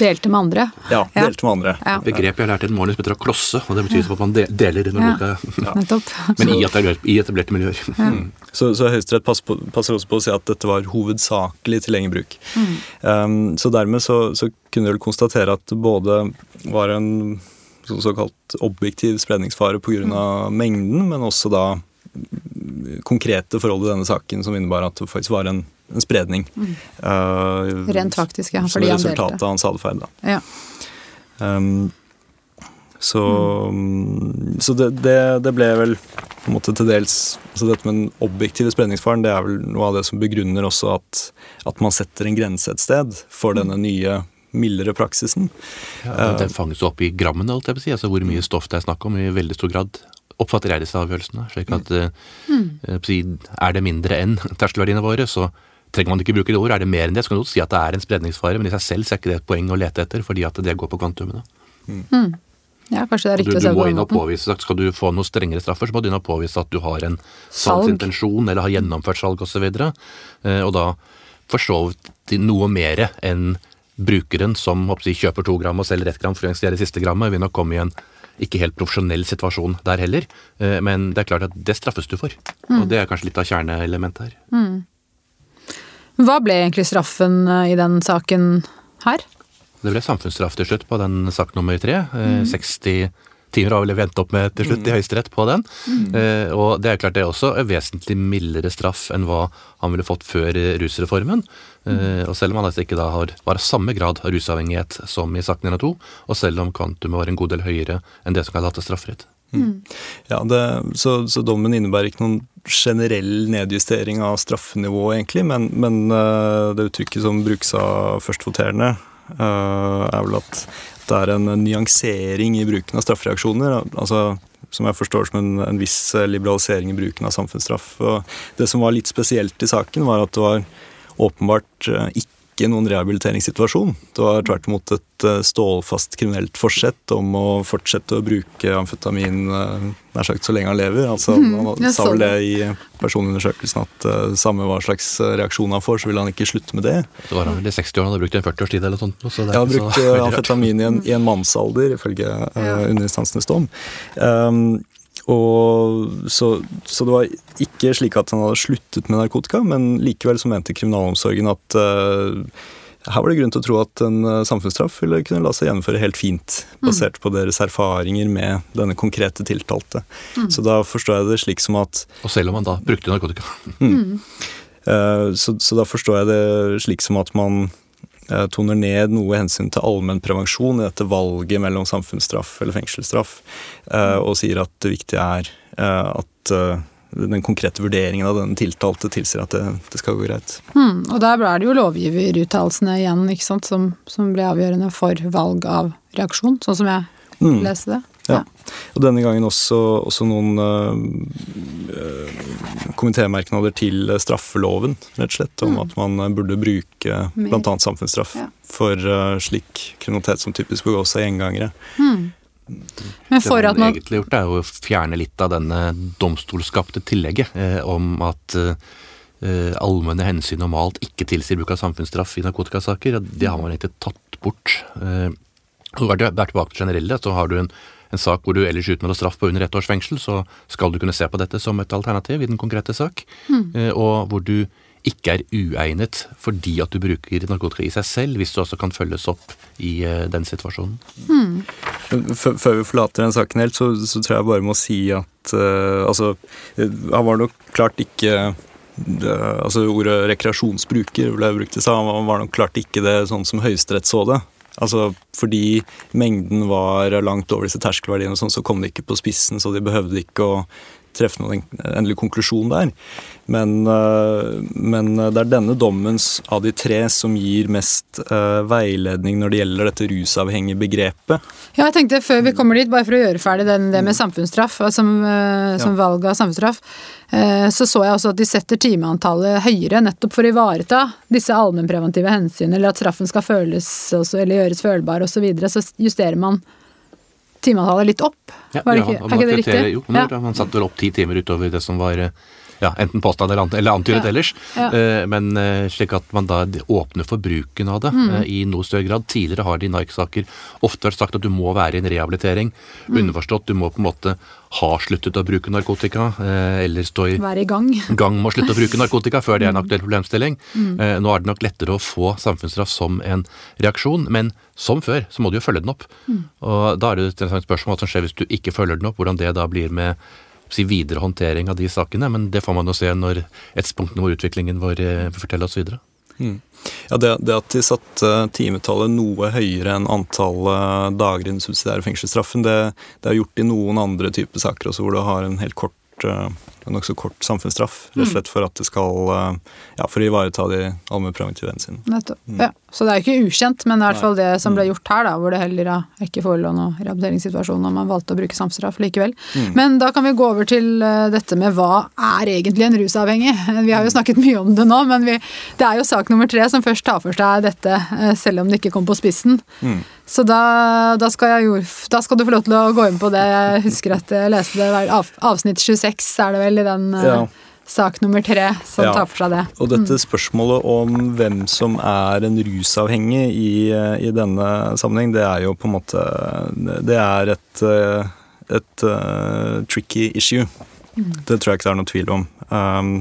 Delte med andre. Ja, delte med andre. Ja. Begrepet jeg har lært i en morgen heter å klosse, og det betyr ja. at man deler når ja. ja. Men i etablerte, i etablerte miljøer. Ja. Mm. Så, så Høyesterett passer, passer, også på å si at dette var hovedsakelig til lenge bruk. Mm. Um, så dermed så, så kunne vi vel konstatere at det både var en såkalt objektiv spredningsfare pga. Mm. mengden, men også da konkrete forhold i denne saken som innebar at det faktisk var en, en spredning. Mm. Uh, Rent faktisk, ja. Som resultat av hans atferd. Ja. Um, så, mm. så det, det, det, ble vel på en måte til dels altså Dette med den objektive spredningsfaren det er vel noe av det som begrunner også at, at man setter en grense et sted for mm. denne nye mildere praksisen. Ja, Den fanges opp i grammene, alt jeg vil si. Altså hvor mye stoff det er snakk om i veldig stor grad oppfatter jeg disse avgjørelsene. slik at mm. Er det mindre enn terskelverdiene våre, så trenger man ikke bruke det ordet. Er det mer enn det, så kan du si at det er en spredningsfare, men i seg selv så er ikke det et poeng å lete etter, fordi at det går på kvantumene. Mm. mm. Ja, kanskje det er riktig du, du må inn og påvise, Skal du få noe strengere straffer, så må du inn og påvise at du har en salgsintensjon eller har gjennomført salg osv. Og, så eh, og da for så vidt noe mer enn brukeren som si, kjøper to gram og selger ett gram for å det siste grammet, vil nok komme i en ikke helt profesjonell situasjon der heller. Eh, men det er klart at det straffes du for. Mm. Og det er kanskje litt av kjerneelementet her. Mm. Hva ble egentlig straffen eh, i den saken her? Det ble samfunnsstraff til slutt på den sak nummer tre. Mm. 60 timer har vel vendt opp med til slutt i mm. Høyesterett på den. Mm. Eh, og det er klart det er også en vesentlig mildere straff enn hva han ville fått før rusreformen. Eh, og selv om han altså ikke da har, var samme grad av rusavhengighet som i sak 1 og 2, og selv om kvantumet var en god del høyere enn det som kan til strafferett. Mm. Ja, det, så, så, dommen innebærer ikke noen generell nedjustering av straffenivået, egentlig, men, men uh, det uttrykket som brukes av førstvoterende, uh, er vel at det er en nyansering i bruken av straffereaksjoner. altså som jeg forstår som en, en, viss liberalisering i bruken av samfunnsstraff. Og det som var litt spesielt i saken, var at det var åpenbart eh, ikke ikke noen rehabiliteringssituasjon. Det var tvert imot et eh, stålfast kriminelt forsett om å fortsette å bruke amfetamin eh, nær sagt så lenge han lever. Altså, mhm, han sa vel det i personundersøkelsen at uh, samme hva slags reaksjon han får, så vil han ikke slutte med det. Det var han vel i 60 år, han hadde brukt en 40 års tid eller noe sånt. Så ja, han brukte amfetamin i en, i en mannsalder, ifølge uh, underinstansenes dom. Um, og så, så, det var ikke slik at han hadde sluttet med narkotika, men likevel så mente kriminalomsorgen at uh, her var det grunn til å tro at en uh, samfunnsstraff ville kunne la seg gjennomføre helt fint, mm. basert mm. på deres erfaringer med denne konkrete tiltalte. Mm. Så da forstår jeg det slik som at Og selv om han da brukte narkotika. Mm. Uh, så, så, da forstår jeg det slik som at man Eh, toner ned noe hensyn til allmennprevensjon i dette valget mellom samfunnsstraff eller fengselsstraff, eh, og sier at det viktige er eh, at den konkrete vurderingen av den tiltalte tilsier at det, det skal gå greit. Hmm, og der er det jo lovgiveruttalelsene igjen ikke sant, som, som, ble avgjørende for valg av reaksjon, sånn som jeg mm. leste det. Ja. Og denne gangen også, også noen øh, komitémerknader til straffeloven, rett og slett, om mm. at man burde bruke bl.a. samfunnsstraff ja. for uh, slik kriminalitet som typisk begås av gjengangere. Mm. Men for det man egentlig gjort, er å fjerne litt av denne domstolskapte tillegget eh, om at eh, allmenne hensyn normalt ikke tilsier bruk av samfunnsstraff i narkotikasaker. Det har man egentlig tatt bort. Eh, og er tilbake til generelle, så har du en en sak hvor du ellers utmåler straff på under ett års fengsel, så skal du kunne se på dette som et alternativ i den konkrete sak. Mm. Og hvor du ikke er uegnet fordi at du bruker narkotika i seg selv, hvis du også kan følges opp i uh, den situasjonen. Mm. Før vi forlater den saken helt, så, så, tror jeg bare må si at uh, altså Han var nok klart ikke det, altså Ordet rekreasjonsbruker ble brukt i seg. Han var nok klart ikke det sånn som Høyesterett så det. Altså fordi mengden var langt over disse terskelverdiene, sånn, så kom de ikke på spissen, så de behøvde ikke å treffe noen endelig konklusjon der. Men, eh, men, det er denne dommens av de tre som gir mest uh, veiledning når det gjelder dette rusavhengige begrepet. Ja, jeg tenkte før vi kommer dit, bare for å gjøre ferdig den, det med samfunnsstraff, som, som ja. valg av samfunnsstraff, så så jeg også at de setter timeantallet høyere nettopp for å ivareta disse allmennpreventive hensyn, eller at straffen skal føles også, eller gjøres følbar osv. Så, videre, så justerer man timeantallet litt opp. Var det ikke, ja, er ikke det riktig? Jo, ja. man satte vel opp ti timer utover det som var ja, enten påstand eller, eller antydet ja. ellers. Ja. Uh, men uh, slik at man da åpner for bruken av det mm. uh, i noe større grad. Tidligere har det i Nike-saker ofte vært sagt at du må være i en rehabilitering. Mm. Underforstått, du må på en måte ha sluttet å bruke narkotika, eller stå i, Være i gang. gang med å slutte å bruke narkotika før det er en aktuell problemstilling. Mm. Nå er det nok lettere å få samfunnsstraff som en reaksjon, men som før, så må du jo følge den opp. Mm. Og Da er det et spørsmål hva som skjer hvis du ikke følger den opp, hvordan det da blir med si, videre håndtering av de sakene. Men det får man jo se når tidspunktene hvor utviklingen vår eh, forteller oss videre. Mm. Ja, det, det, at de satte timetallet noe høyere enn antallet dager i den subsidiære fengselsstraffen, det, det er gjort i noen andre typer saker også, hvor du har en helt kort uh, nokså kort samfunnsstraff. Rett og mm. slett for at det skal eh, ja, for å ivareta de allmennpreventive hensynene. Nettopp. Mm. Ja. Så det er jo ikke ukjent, men i hvert fall det som ble mm. gjort her, da, hvor det heller ikke forelå noen rehabiliteringssituasjon og man valgte å bruke samfunnsstraff likevel. Mm. Men da kan vi gå over til eh, dette med hva er egentlig en rusavhengig? Vi har jo snakket mye om det nå, men vi, det er jo sak nummer tre som først tar for seg dette, eh, selv om det ikke kom på spissen. Mm. Så da, da, skal jeg, da, skal du få lov til å gå inn på det. Jeg husker at jeg leste det avsnitt 26, er det vel, i den eh, ja. sak nummer tre som ja. tar for seg det. Og dette mm. spørsmålet om hvem som er en rusavhengig i, eh, i, denne sammenheng, det er jo på en måte Det er et, eh, et uh, tricky issue. Mm. Det tror jeg ikke det er noe tvil om. Um,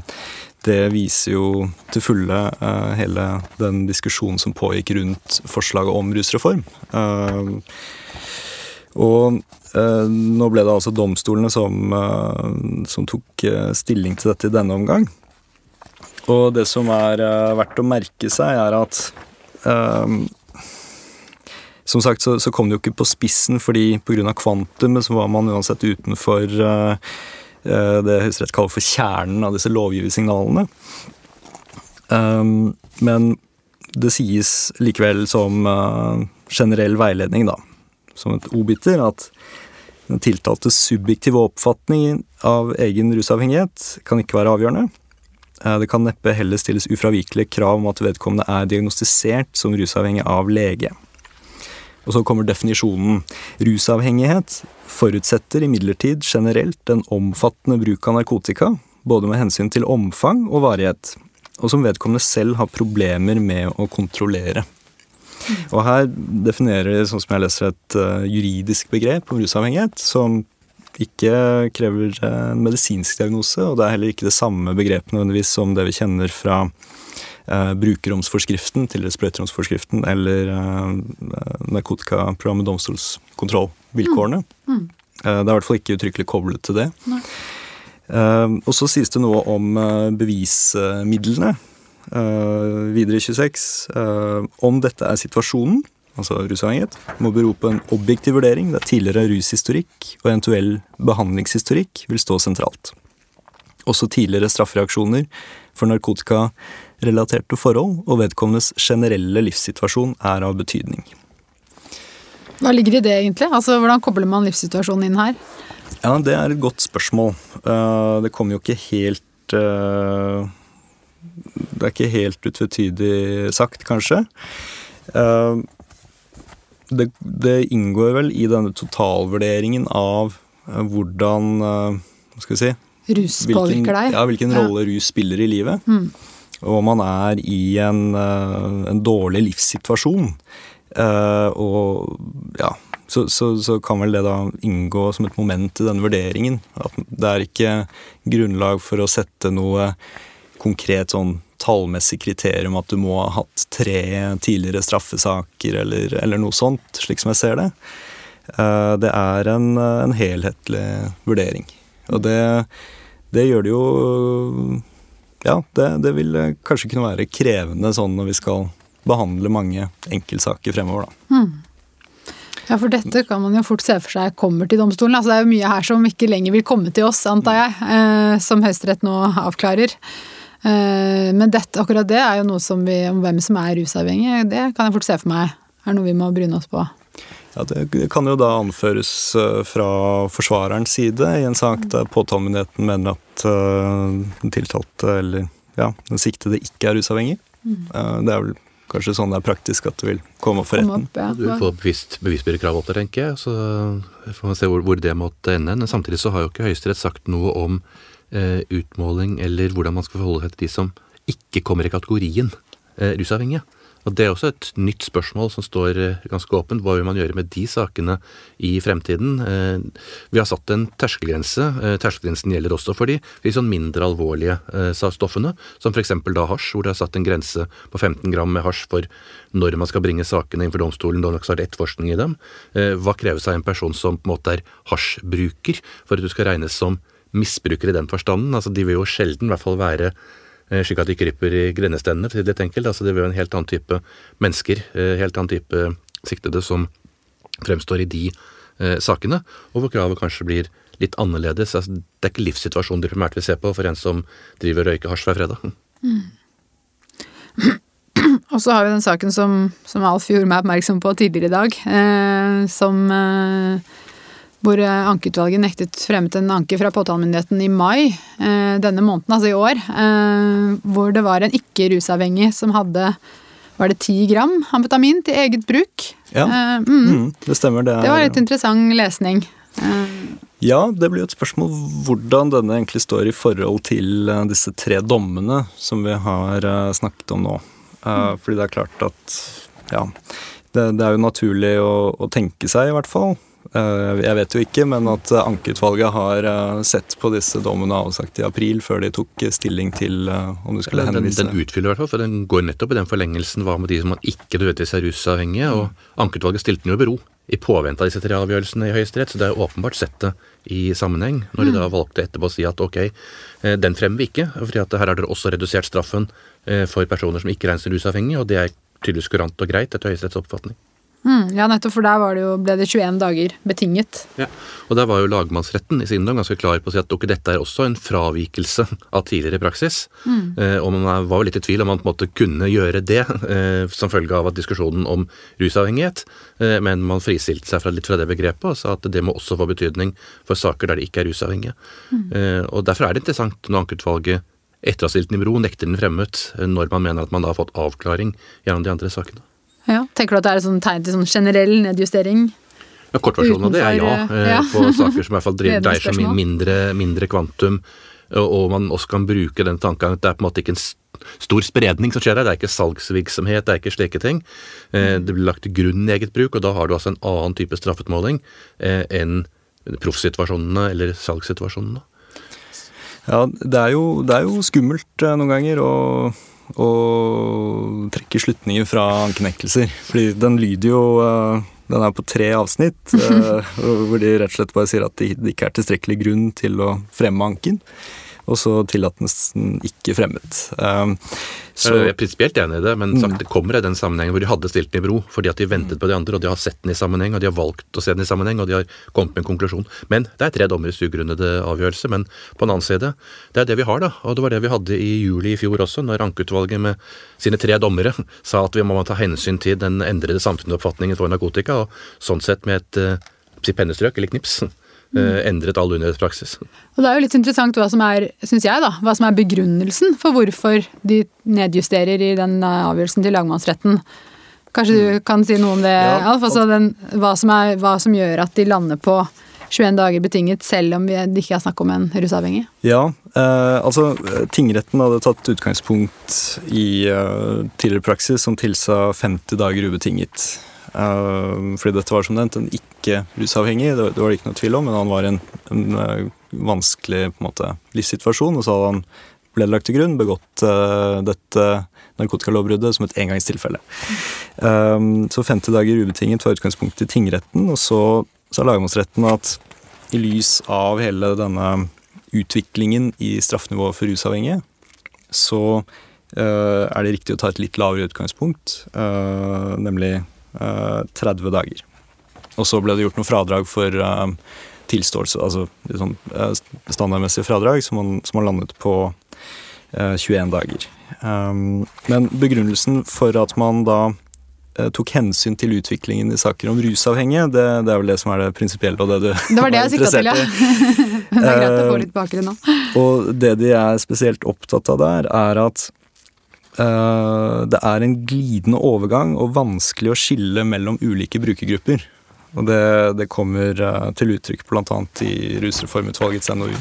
det viser jo til fulle uh, hele den diskusjonen som pågikk rundt forslaget om rusreform. Uh, og Eh, nå ble det altså domstolene som, eh, som tok eh, stilling til dette i denne omgang. Og det som er verdt å merke seg, er at um, Som sagt så, så, kom det jo ikke på spissen, fordi pga. kvantumet så var man uansett utenfor uh, det Høyesterett kaller for kjernen av disse lovgiversignalene. Men det sies likevel som generell veiledning, da, som et obiter, at den tiltaltes subjektive oppfatning av egen rusavhengighet kan ikke være avgjørende. Eh, det kan neppe heller stilles ufravikelige krav om at vedkommende er diagnostisert som rusavhengig av lege. Og så kommer definisjonen. Rusavhengighet forutsetter imidlertid generelt en omfattende bruk av narkotika, både med hensyn til omfang og varighet, og som vedkommende selv har problemer med å kontrollere. Og her definerer de, sånn som jeg leser, et uh, juridisk begrep om rusavhengighet som ikke krever en medisinsk diagnose, og det er heller ikke det samme begrepet nødvendigvis som det vi kjenner fra eh, brukerromsforskriften, tidligere sprøyteromsforskriften, eller eh, narkotikaprogrammet domstolskontrollvilkårene. Mm. Mm. Eh, det er i hvert fall ikke uttrykkelig koblet til det. Eh, og så sies det noe om eh, bevismidlene. Videre i 26. om dette er situasjonen, altså rusavhengighet, må bero på en objektiv vurdering der tidligere rushistorikk og eventuell behandlingshistorikk vil stå sentralt. Også tidligere straffereaksjoner for narkotikarelaterte forhold og vedkommendes generelle livssituasjon er av betydning. Hva ligger i det, egentlig? Altså, Hvordan kobler man livssituasjonen inn her? Ja, Det er et godt spørsmål. Eh, det kommer jo ikke helt eh, Det er ikke helt utvetydig sagt, kanskje. Eh, det, det inngår vel i denne totalvurderingen av hvordan Hva skal vi si Rus påvirker deg? Ja, hvilken rolle rus spiller i livet. Mm. Og man er i en, en dårlig livssituasjon. Og ja, så, så, så, kan vel det da inngå som et moment i denne vurderingen. At det er ikke grunnlag for å sette noe konkret sånn tallmessig kriterium at du må ha hatt tre tidligere straffesaker eller, eller noe sånt, slik som jeg ser det. Uh, det er en, en, helhetlig vurdering. Og det, det gjør det jo Ja, det, det vil kanskje kunne være krevende sånn når vi skal behandle mange enkeltsaker fremover, da. Mm. Ja, for dette kan man jo fort se for seg kommer til domstolen. Altså, det er jo mye her som ikke lenger vil komme til oss, antar jeg, eh, som Høyesterett nå avklarer. Eh, men dette, akkurat det er jo noe som vi, om hvem som er rusavhengig, det kan jeg fort se for meg er noe vi må bryne oss på. Ja, Det kan jo da anføres eh, fra forsvarerens side i en sak der påtalemyndigheten mener at uh, den tiltalte eller ja, den siktede ikke er rusavhengig. Mm. Det er vel kanskje sånn det er praktisk at det vil komme opp for retten. Opp, ja. Du får bevisst bevisbyrdekrav opp der, tenker jeg. Så får man se hvor, hvor det måtte ende. Men samtidig så har jo ikke Høyesterett sagt noe om eh, utmåling eller hvordan man skal forholde seg til de som ikke kommer i kategorien eh, rusavhengige. Og Det er også et nytt spørsmål som står eh, ganske åpent. Hva vil man gjøre med de sakene i fremtiden? Eh, vi har satt en terskelgrense. Eh, terskelgrensen gjelder også for de, de sånn mindre alvorlige stoffene, som f.eks. da hasj, hvor det er satt en grense på 15 gram med hasj for når man skal bringe sakene inn for domstolen, da man skal ha etterforskning i dem. Hva kreves av en person som på en måte er hasjbruker, for at du skal regnes som misbruker i den forstanden? Altså, De vil jo sjelden i hvert fall være Eh, slik at de kryper i grendestendene, til litt enkelt. Altså, det vil jo en helt annen type mennesker, eh, helt annen type siktede som fremstår i de eh, sakene, og hvor kravet kanskje blir litt annerledes. Altså, det er ikke livssituasjonen de primært vil se på for en som driver og røyker hasj hver fredag. Mm. Og så har vi den saken som, som Alf gjorde meg oppmerksom på tidligere i dag, eh, som eh, hvor eh, ankeutvalget nektet fremmet en anke fra påtalemyndigheten i mai eh, denne måneden, altså i år, eh, hvor det var en ikke-rusavhengig som hadde var det ti gram amfetamin til eget bruk? Ja, mm. Mm, det stemmer. Det, er, det var litt interessant lesning. Ja, det blir jo et spørsmål hvordan denne egentlig står i forhold til disse tre dommene som vi har snakket om nå. Mm. Fordi det er klart at ja, det, det er jo naturlig å, å tenke seg, i hvert fall, jeg vet jo ikke, men at ankeutvalget har eh, sett på disse dommene avsagt i april, før de tok stilling til eh, om du skulle henvise Den, den utfyller i hvert fall, for den går nettopp i den forlengelsen. Hva med de som man ikke nødvendigvis er rusavhengige? Og ankeutvalget stilte den jo i bero i påvente av disse tre avgjørelsene i Høyesterett, så det er åpenbart sett det i sammenheng. Når de da mm. valgte etterpå å si at ok, den fremmer vi ikke, fordi at her har dere også redusert straffen for personer som ikke regnes som rusavhengige, og det er tydeligvis kurant og greit etter Høyesteretts oppfatning. Mm, ja, nettopp, for der det jo, ble det 21 dager betinget. Ja, og Der var jo lagmannsretten i sin dom ganske klar på å si at okay, dette er også en fravikelse av tidligere praksis. Mm. Eh, og man var jo litt i tvil om man på en måte kunne gjøre det eh, som følge av at diskusjonen om rusavhengighet, eh, men man fristilte seg fra litt fra det begrepet og sa at det må også få betydning for saker der de ikke er rusavhengige. Mm. Eh, og Derfor er det interessant når ankeutvalget etter å ha stilt den i bro, nekter den fremmet eh, når man mener at man da har fått avklaring gjennom de andre sakene. Ja. Tenker du at det er et sånn tegn til sånn generell nedjustering? Ja, Kortversjonen av det er ja, eh, ja. på saker som i hvert fall dreier seg om mindre, mindre kvantum. Og man også kan bruke den tanken at det er på en måte ikke en stor spredning som skjer her. Det er ikke salgsvirksomhet, det er ikke slike ting. Eh, det blir lagt til grunn i eget bruk, og da har du altså en annen type straffutmåling eh, enn proffsituasjonene eller salgssituasjonene. Ja, det er jo, det er jo skummelt noen ganger å, å trekker slutninger fra ankenektelser. Fordi den lyder jo eh, Den er på tre avsnitt, eh, hvor de rett og slett bare sier at det ikke er tilstrekkelig grunn til å fremme anken og så tillatelsen ikke fremmet. Um, så, jeg er prinsipielt enig i det, men sagt, det kommer i den sammenhengen hvor de hadde stilt den i bro fordi at de ventet på de andre, og de har sett den i sammenheng, og de har valgt å se den i sammenheng, og de har kommet med en konklusjon. Men det er tre dommeres ugrunnede avgjørelse. Men på den annen side, det er det vi har, da. Og det var det vi hadde i juli i fjor også, når ankeutvalget med sine tre dommere sa at vi må ta hensyn til den endrede samfunnsoppfatningen for narkotika, og sånn sett med et uh, pennestrøk eller knips Eh, endret all unødspraksis. Og Det er jo litt interessant hva som er, synes jeg da, hva som er begrunnelsen for hvorfor de nedjusterer i den eh, avgjørelsen til lagmannsretten. Kanskje du mm. kan si noe om det, ja, Alf? Altså den, hva, som er, hva som gjør at de lander på 21 dager betinget, selv om det ikke er snakk om en rusavhengig? Ja, eh, altså tingretten hadde tatt utgangspunkt i eh, tidligere praksis som tilsa 50 dager ubetinget. Uh, fordi dette var som nevnt en ikke-rusavhengig, det, var det ikke noe tvil om, men han var i en, en, uh, vanskelig på en måte, livssituasjon, og så hadde han ble lagt til grunn begått uh, dette narkotikalovbruddet som et engangstilfelle. Um, så 50 dager ubetinget var utgangspunktet i tingretten, og så sa lagmannsretten at i lys av hele denne utviklingen i straffenivået for rusavhengige, så er det riktig å ta et litt lavere utgangspunkt, nemlig 30 eh, dager. Og så ble det gjort noe fradrag for uh, tilståelse, altså sånn standardmessige fradrag, som man, som man, landet på uh, 21 dager. Men begrunnelsen for at man da tok hensyn til utviklingen i saker om rusavhengige, det, det er vel det som er det prinsipielle og det du Det var det jeg sikta til, ja. det er greit å få litt bakgrunn nå. og det de er spesielt opptatt av der, er at Eh, det er en glidende overgang og vanskelig å skille mellom ulike brukergrupper. Og det, det kommer eh, til uttrykk bl.a. i Rusreformutvalgets NOU.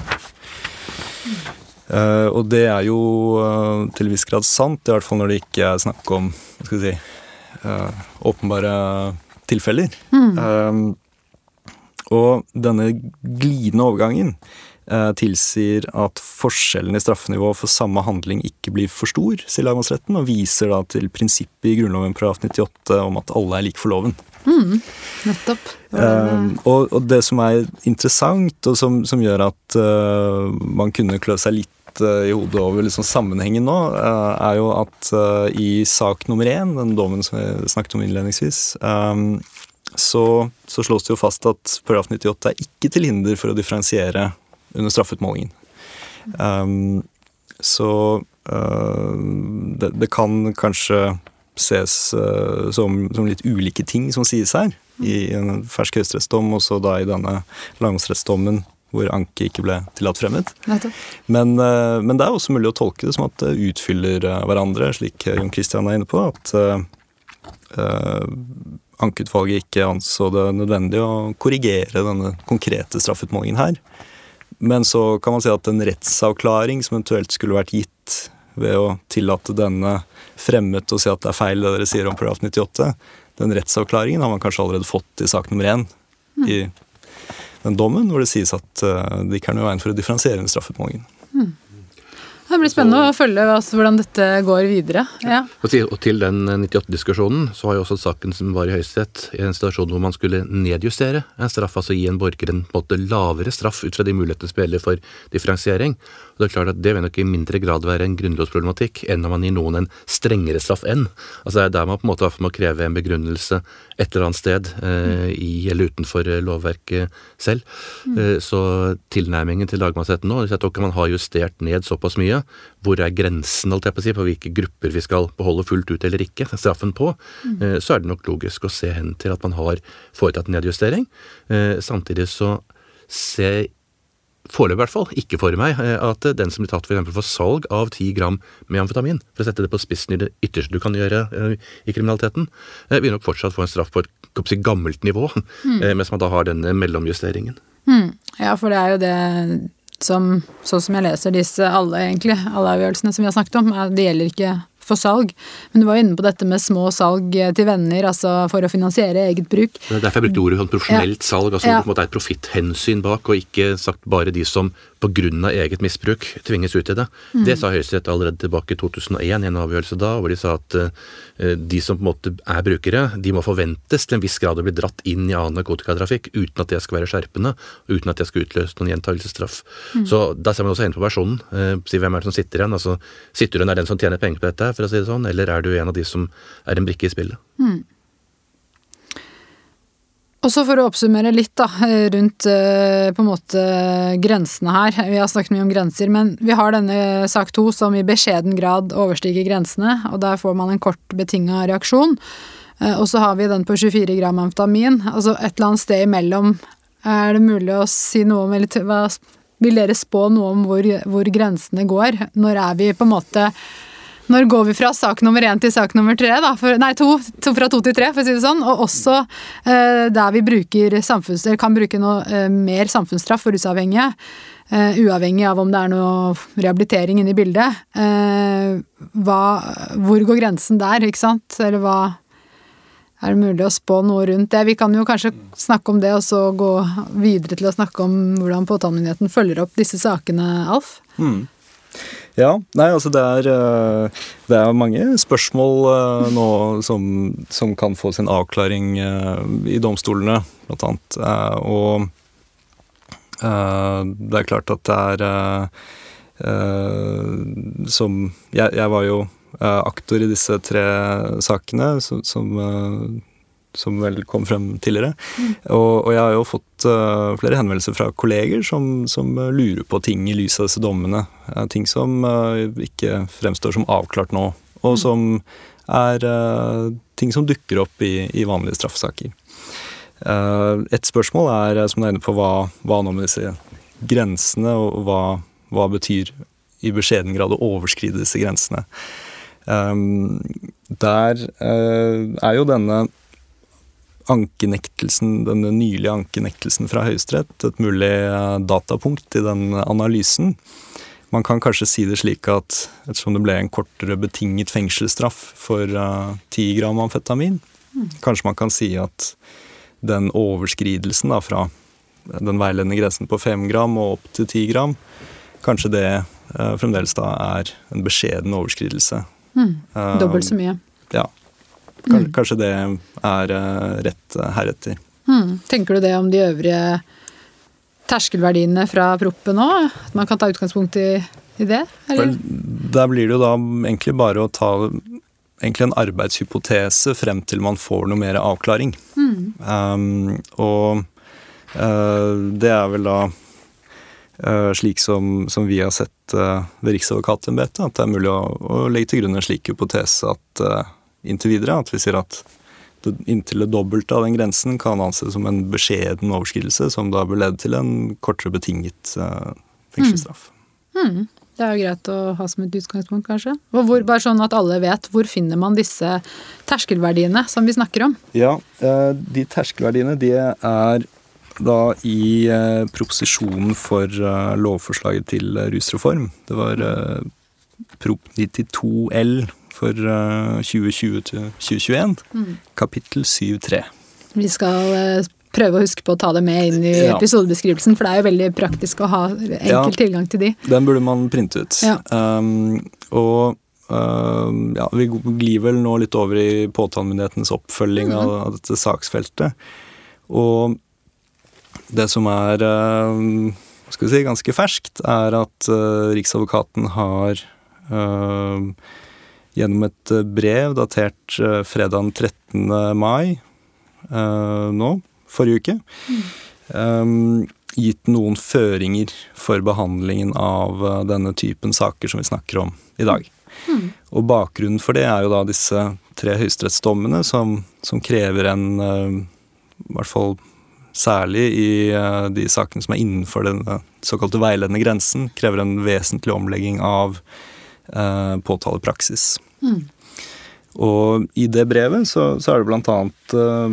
Uh, og det er jo til en viss grad sant, i hvert fall når det ikke er snakk om si, åpenbare tilfeller. Mm. og denne glidende overgangen Eh, tilsier at forskjellen i straffenivå for samme handling ikke blir for stor, sier lagmannsretten, og viser da til prinsippet i Grunnloven § 98 om at alle er like for loven. Mm, nettopp. Um, og, og, det som er interessant, og som, som gjør at uh, man kunne klø seg litt i hodet over liksom sammenhengen nå, er jo at i sak nummer én, den dommen som vi snakket om innledningsvis, så, så slås det jo fast at paragraf 98 er ikke til hinder for å differensiere under straffeutmålingen. Um, så uh, det, det, kan kanskje ses uh, som, som, litt ulike ting som sies her. I en fersk høyesterettsdom, og så da i denne langsrettsdommen, hvor anke ikke ble tillatt fremmet. Men, uh, men, det er også mulig å tolke det som at det utfyller hverandre, slik Jon Christian er inne på. At ankeutvalget ikke anså det nødvendig å korrigere denne konkrete straffutmålingen her. Men så kan man si at en rettsavklaring som eventuelt skulle vært gitt ved å tillate denne fremmet og si at det er feil det dere sier om paragraf 98, den rettsavklaringen har man kanskje allerede fått i sak nummer én mm. i den dommen, hvor det sies at uh, det ikke er noe veien for å differensiere den straffeutmålingen. Det blir spennende å følge altså, hvordan dette går videre. Ja. Og til den 98-diskusjonen så var jo også saken som var i Høyesterett i en situasjon hvor man skulle nedjustere en straff, altså gi en borger en måte lavere straff ut fra de mulighetene som gjelder for differensiering. Og Det er klart at det vil nok i mindre grad være en grunnlovsproblematikk enn om man gir noen en strengere straff enn. Altså Det er der man på en måte må kreve en begrunnelse et eller annet sted eh, i eller utenfor eh, lovverket selv. Mm. Eh, så tilnærmingen til lagmannsretten nå, hvis at man har justert ned såpass mye, hvor er grensen holdt jeg på å si, på hvilke grupper vi skal beholde fullt ut eller ikke, straffen på, mm. eh, så er det nok logisk å se hen til at man har foretatt nedjustering. Eh, samtidig så ser foreløpig i hvert fall ikke for meg eh, at den som blir tatt for, for salg av 10 gram med amfetamin, for å sette det på spissen i det ytterste du kan gjøre eh, i kriminaliteten, eh, vil nok fortsatt få en straff på et gammelt nivå, mm. mens man da har denne mellomjusteringen. Mm. Ja, for det er jo det som, sånn som jeg leser disse alle, egentlig, alle avgjørelsene som vi har snakket om, det gjelder ikke for salg. Men du var inne på dette med små salg til venner, altså for å finansiere eget bruk. Det er derfor jeg brukte ordet sånn profesjonelt salg, altså Ja. det er et profitthensyn bak, og ikke sagt bare de som pga. eget misbruk tvinges ut i det. Mm. Det sa Høyesterett allerede tilbake i 2001 i en avgjørelse da, hvor de sa at eh, de som på en måte er brukere, de må forventes til en viss grad å bli dratt inn i annen narkotikatrafikk uten at det skal være skjerpende, uten at det skal utløse noen gjentagelsesstraff. Mm. Så da ser man også hen på personen. Eh, si hvem er det som sitter igjen? Altså, sitter du er den som tjener penger på dette, for å si det sånn, eller er du en av de som er en brikke i spillet? Og så for å oppsummere litt da, rundt eh, på en måte grensene her. Vi har snakket mye om grenser, men vi har denne sak to som i beskjeden grad overstiger grensene, og der får man en kort betinga reaksjon. Eh, Og så har vi den på 24 gram amfetamin. Altså et eller annet sted imellom. Er det mulig å si noe om, eller vil dere spå noe om hvor, hvor grensene går? Når er vi på en måte når går vi fra sak nummer én til sak nummer tre? Da? For, nei, to, to fra to til tre, for å si det sånn. Og også eh, der vi samfunns, kan bruke noe eh, mer samfunnsstraff for rusavhengige. eh, uavhengig av om det er noe rehabilitering inne i bildet. Eh, hva, hvor går grensen der, ikke sant? Eller hva Er det mulig å spå noe rundt det? Vi kan jo kanskje snakke om det, og så gå videre til å snakke om hvordan påtalemyndigheten følger opp disse sakene, Alf. Ja, nei, altså det er, eh, det er mange spørsmål eh, nå som, som kan få sin avklaring eh, i domstolene, blant annet. Og det er klart at det er Som jeg, jeg var jo aktor i disse tre sakene som, som som vel kom frem tidligere. Og, og jeg har jo fått uh, flere henvendelser fra kolleger som, som lurer på ting i lys av disse dommene. Uh, ting som uh, ikke fremstår som avklart nå, og som er ting som dukker opp i, i vanlige straffesaker. Et spørsmål er, som du er inne på, hva, hva nå med disse grensene, og hva, hva betyr i beskjeden grad å overskride disse grensene. Der er jo denne ankenektelsen, denne nylige ankenektelsen fra Høyesterett et mulig eh, datapunkt i den analysen. Man kan kanskje si det slik at ettersom det ble en kortere betinget fengselsstraff for eh, 10 gram amfetamin, kanskje man kan si at den overskridelsen da, fra den veiledende grensen på 5 gram og opp til 10 gram, kanskje det uh, fremdeles da er en beskjeden overskridelse. Eh, Dobbelt så mye. Ja. Kanskje, kanskje det er eh, rett eh, heretter. Hmm. Tenker du det om de øvrige terskelverdiene fra proppen òg? At man kan ta utgangspunkt i, i det? Eller? Vel, der blir det jo da egentlig bare å ta en arbeidshypotese frem til man får noe mer avklaring. Um, og uh, det er vel da slik som, som vi har sett ved Riksadvokatembetet, at det er mulig å, å legge til grunn en slik hypotese at inntil videre at vi sier at det, inntil det dobbelte av den grensen kan anses som en beskjeden overskridelse, som da bør lede til en kortere betinget uh, fengselsstraff. Det er jo greit å ha som et utgangspunkt, kanskje. Og hvor, bare sånn at alle vet, hvor finner man disse terskelverdiene som vi snakker om? Ja, eh, de terskelverdiene de er da i eh, proposisjonen for lovforslaget til rusreform. Det var Prop 92 L for eh, 2020 til 2021, kapittel 7.3. Vi skal eh, prøve å huske på å ta det med inn i Ja. episodebeskrivelsen, for det er jo veldig praktisk å ha enkel Ja. tilgang til de. Den burde man printe ut. Ja. Um, og um, ja, vi glir vel nå litt over i påtalemyndighetens oppfølging av, av dette saksfeltet. Og det som er um, skal vi si, ganske ferskt, er at uh, Riksadvokaten har um, gjennom et uh, brev datert uh, fredag 13. mai uh, nå, forrige uke, mm. gitt noen føringer for behandlingen av denne typen saker som vi snakker om i dag. Og bakgrunnen for det er jo da disse tre høyesterettsdommene som, som krever en I hvert fall særlig i de sakene som er innenfor den såkalte veiledende grensen, krever en vesentlig omlegging av uh, Mm. Og i det brevet så, så er det blant annet uh,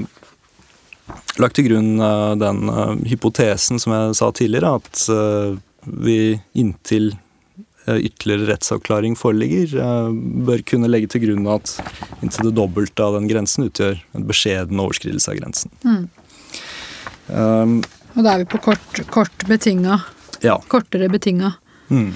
lagt til grunn uh, den uh, hypotesen som jeg sa tidligere, at vi inntil eh, ytterligere rettsavklaring foreligger, eh, bør kunne legge til grunn at inntil det dobbelte av den grensen utgjør en beskjeden overskridelse av grensen. Mm. Um, Og da er vi på kort, kort betinga. ja. Kortere betinga. Mm.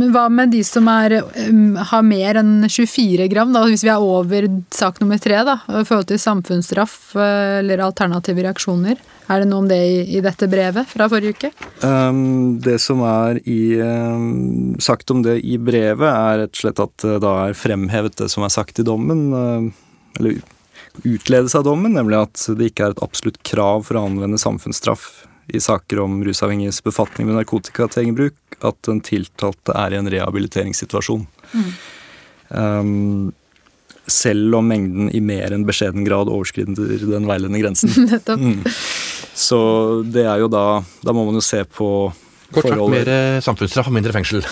Men hva med de som er, um, har mer enn 24 gram, da, hvis vi er over sak nummer tre, da, i forhold til samfunnsstraff eh, eller alternative reaksjoner? Er det noe om det i, i dette brevet fra forrige uke? Um, det som er i, um, sagt om det i brevet, er rett og slett at det da er fremhevet det som er sagt i dommen, uh, eller utledes av dommen, nemlig at det ikke er et absolutt krav for å anvende samfunnsstraff i saker om rusavhengiges befatning med narkotika til egen bruk, at den tiltalte er i en rehabiliteringssituasjon. Um, selv om mengden i mer enn beskjeden grad overskrider den veiledende grensen. Nettopp. Mm. Så det er jo da Da må man jo se på Kort sagt forholdet- mer eh, samfunnsstraff og mindre fengsel.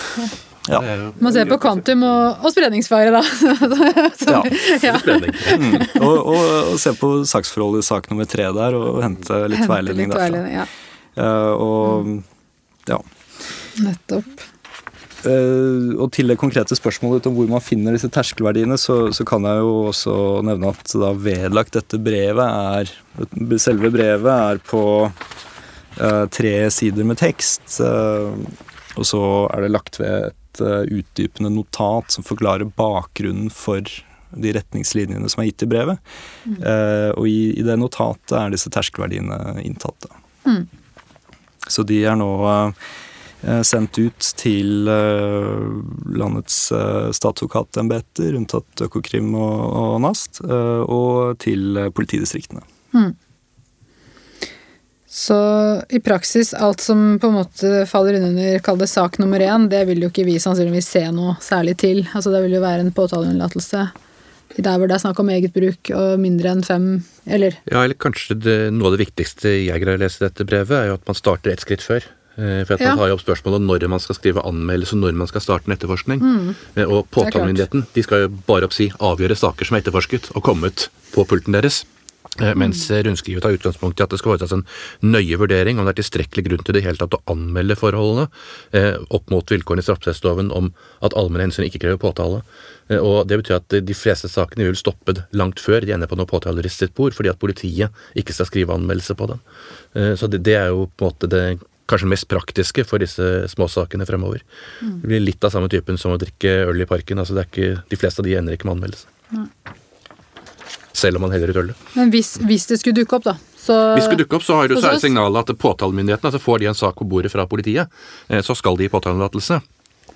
Ja. Er Man ser på kvantum og, og spredningsfare, da. Ja. ja. spredning. Mm. Og, og, og se på saksforholdet i sak nummer tre der, og hente litt Hente veiledning litt derfra. veiledning, Ja, og ja. nettopp. Eh, og til det konkrete spørsmålet om hvor man finner disse terskelverdiene, så, så kan jeg jo også nevne at da vedlagt dette brevet er Selve brevet er på eh, tre sider med tekst. eh, og så er det lagt ved et eh, utdypende notat som forklarer bakgrunnen for de retningslinjene som er gitt i brevet. Eh, og i, i det notatet er disse terskelverdiene inntatt. Mm. Så de er nå eh, sendt ut til eh, landets uh, statsadvokatembeter, unntatt Økokrim og, og NAST, eh, og til politidistriktene. politidistriktene. Så i praksis, alt som på en måte faller under kall det sak nummer én, det vil jo ikke vi sannsynligvis se noe særlig til. Altså det vil jo være en påtaleunnlatelse der hvor det er snakk om eget bruk og mindre enn fem, eller Ja, eller kanskje det, noe av det viktigste jeg greier å lese i dette brevet, er jo at man starter et skritt før. Eh, For at Ja. Man tar jo opp spørsmålet om når man skal skrive anmeldelse og når man skal starte en etterforskning. Mm. Og påtalemyndigheten de skal jo bare oppsi avgjøre saker som er etterforsket og kommet på pulten deres. Eh, Mens eh, rundskrivet tar utgangspunkt i at det skal foretas en nøye vurdering om det er tilstrekkelig grunn til det hele tatt å anmelde forholdene eh, opp mot vilkårene i straffeprosessloven om at allmenne hensyn ikke krever påtale. Eh, Og Det betyr at de fleste sakene vil stoppe langt før de ender på noe sitt bord, fordi at politiet ikke skal skrive anmeldelse på dem. Eh, Så det, det er jo på en måte det kanskje mest praktiske for disse småsakene fremover. Det blir litt av samme typen som å drikke øl i parken. altså det er ikke, De fleste av de ender ikke med anmeldelse. Selv om man heller ut ølet. Men hvis, hvis det skulle dukke opp, da, så Hvis det skulle dukke opp, så har du så er det signalet at påtalemyndigheten, altså får de en sak på bordet fra politiet, eh, så skal de gi påtalelatelse.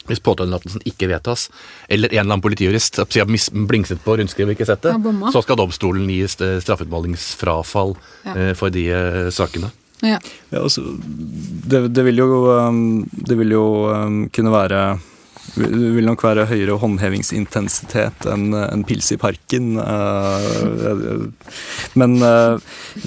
Hvis påtalelatelsen ikke vedtas, eller en eller annen politijurist si, har blingset på rundskrivet ikke sett det, Ja, så skal domstolen gi st- straffeutmålingsfrafall Ja. eh, for de eh, sakene. ja. Ja, altså, det, det vil jo, det vil jo um, kunne være det vil nok være høyere håndhevingsintensitet enn en pils i parken. eh, Men eh,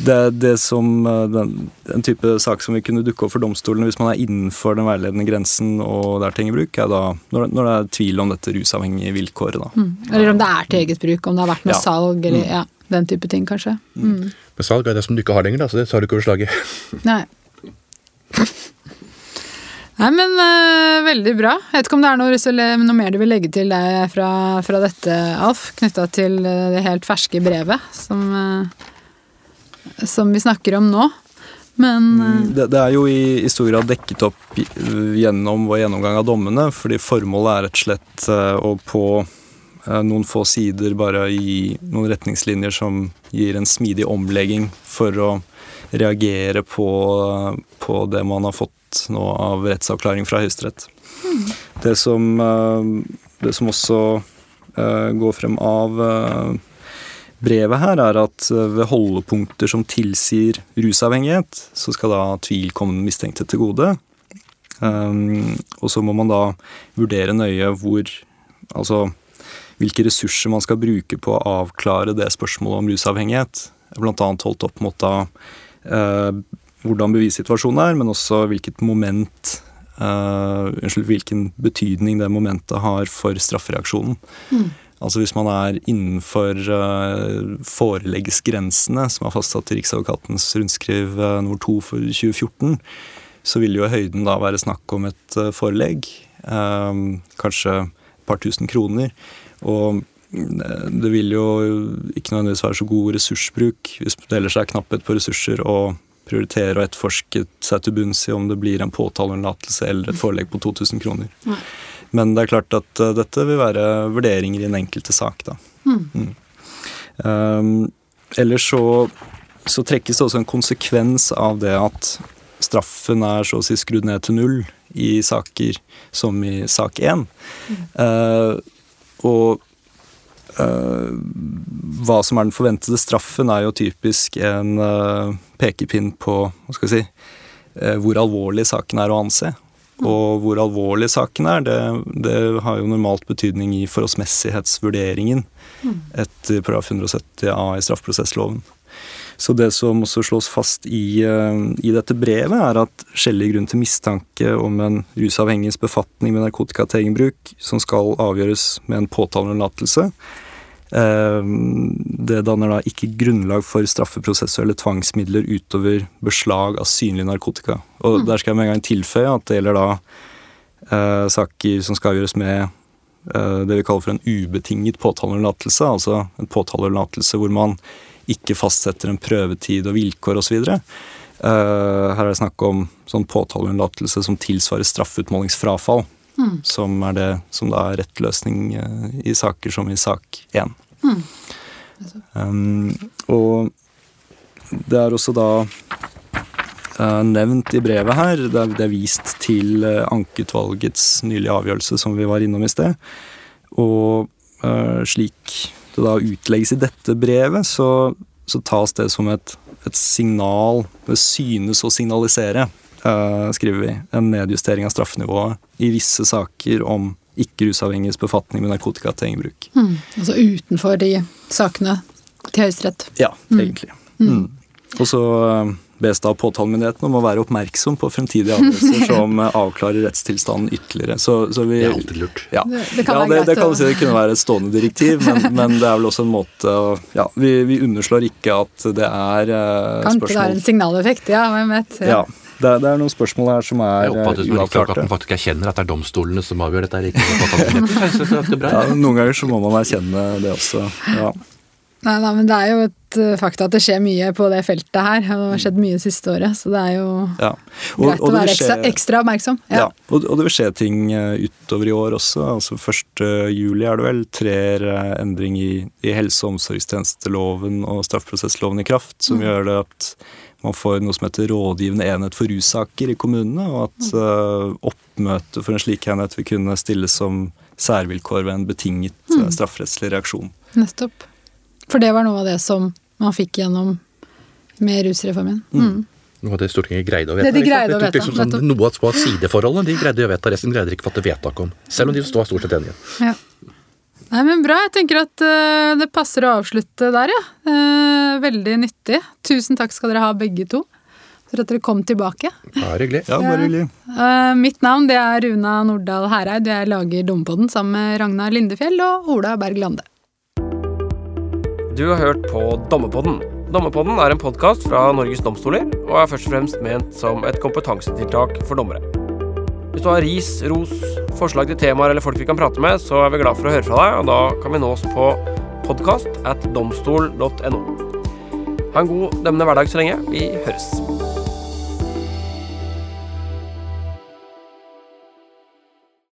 det, det som eh, den, En type sak som vil kunne dukke opp for domstolene hvis man er innenfor den veiledende grensen og det er til egen bruk, er da når, når det er tvil om dette rusavhengige vilkåret. Da. Mm. Eller om det er til eget bruk, om det har vært med Ja. salg, eller ja, den type ting, kanskje. Mm. Men salg er det som du ikke har lenger, da, så det tar du ikke over slaget. Nei. Nei, men uh, veldig bra. Jeg vet ikke om det er noe, noe mer du vil legge til deg fra, fra dette, Alf, knytta til eh, det helt ferske brevet som, uh, som vi snakker om nå. Men uh... Det, det er jo i, i stor grad dekket opp gjennom vår gjennomgang av dommene, fordi formålet er rett og slett eh, å på eh, noen få sider bare gi noen retningslinjer som gir en smidig omlegging for å reagere på, på det man har fått nå av rettsavklaring fra Høyesterett. Det, som, eh, det som også eh, går frem av eh, brevet her, er at ved holdepunkter som tilsier rusavhengighet, så skal da tvil komme den mistenkte til gode. Um, og så må man da vurdere nøye hvor Altså hvilke ressurser man skal bruke på å avklare det spørsmålet om rusavhengighet. Blant annet holdt opp mot da hvordan bevissituasjonen er, men også hvilket moment eh, Unnskyld, hvilken betydning det momentet har for straffereaksjonen. Altså hvis man er innenfor uh, foreleggsgrensene som er fastsatt i Riksadvokatens rundskriv uh, nummer to for 2014, så vil jo høyden da være snakk om et uh, forelegg. eh, kanskje et par tusen kroner. Og eh, det vil jo ikke nødvendigvis være så god ressursbruk hvis det ellers er knapphet på ressurser å prioritere å etterforske seg til bunns i om det blir en påtaleunnlatelse eller et forelegg på 2000 kroner. Nei. Men det er klart at uh, dette vil være vurderinger i den enkelte sak, da. Mm. Um, ellers så, så trekkes det også en konsekvens av det at straffen er så å si skrudd ned til null i saker som i sak én. Uh, og hva som er den forventede straffen, er jo typisk en uh, pekepinn på hva skal jeg si, uh, hvor alvorlig saken er å anse. Og hvor alvorlig saken er, det, det har jo normalt betydning i forholdsmessighetsvurderingen etter paragraf 170 a i straffeprosessloven. Så det som også slås fast i, eh, i dette brevet, er at skjellig grunn til mistanke om en rusavhengigs befatning med narkotika til egen bruk, som skal avgjøres med en påtaleunnlatelse, eh, det danner da ikke grunnlag for straffeprosessuelle tvangsmidler utover beslag av synlig narkotika. Og der skal jeg med en gang tilføye at det gjelder da eh, saker som skal avgjøres med eh, det vi kaller for en ubetinget påtaleunnlatelse, altså en påtaleunnlatelse hvor man ikke fastsetter en prøvetid og vilkår osv. Uh, her er det snakk om sånn påtaleunnlatelse som tilsvarer straffeutmålingsfrafall. Som er det som da er rett løsning eh, i saker som i sak én. Um, og det er også da uh, nevnt i brevet her, det er, det er vist til uh, ankeutvalgets nylige avgjørelse som vi var innom i sted. Og uh, slik det da utlegges i dette brevet, så, så tas det som et, et signal Det synes å signalisere, uh, skriver vi, en nedjustering av straffenivået i visse saker om ikke-rusavhengiges befatning med narkotika til egen bruk. Mm. Altså utenfor de sakene til Høyesterett. Ja, egentlig. Mm. Og så eh, bes da påtalemyndigheten om å være oppmerksom på fremtidige avgjørelser som avklarer rettstilstanden ytterligere. Så, så vi, Det er alltid lurt. Ja, Det- det kan ja, det, det kan å- si det kunne være et stående direktiv, men, men det er vel også en måte å Ja, vi, vi underslår ikke at det er eh, Kanskje det har spørsmål en signaleffekt, ja, hvem vet. Ja, det er, det er noen spørsmål her som er Jeg oppfatter at man den faktisk erkjenner at det er domstolene som avgjør dette. Ikke det er. Ja, noen ganger så må man erkjenne det også. Ja. Nei, nei, men det er jo et uh, fakta at det skjer mye på det feltet her. Det har skjedd mye siste året, så det er jo Ja. greit å være skje, ekstra, ekstra oppmerksom. Ja, og, og det vil skje ting eh, utover i år også. altså 1. juli er det vel, trer eh, endring i, i helse- og omsorgstjenesteloven og straffeprosessloven i kraft, som gjør det at man får noe som heter rådgivende enhet for russaker i kommunene, og at uh, oppmøte for en slik enhet vil kunne stilles som særvilkår ved en betinget mm. strafferettslig reaksjon. Nettopp. For det var noe av det som man fikk gjennom med rusreformen. Mm. Noe av det Stortinget greide å Det de greide å vedta, liksom sånn, noe av sideforholdet de greide å vedta, resten greide de ikke fatte vedtak om. Selv om de var stort sett enige. Ja. Nei, men Bra. Jeg tenker at uh, det passer å avslutte der, ja. Uh, veldig nyttig. Tusen takk skal dere ha, begge to, for at dere kom tilbake. Bare hyggelig. Ja, bare hyggelig. Uh, mitt navn det er Runa Nordahl Hereid. Jeg lager Dompodden sammen med Ragnar Lindefjell og Ola Berg Lande. Du har hørt på Dommepodden. Dommepodden er en podkast fra Norges domstoler og er først og fremst ment som et kompetansetiltak for dommere. Hvis du har ris, ros, forslag til temaer eller folk vi kan prate med, så er vi glad for å høre fra deg, og da kan vi nås på podkast. Ha en god dømmende hverdag så lenge. Vi høres.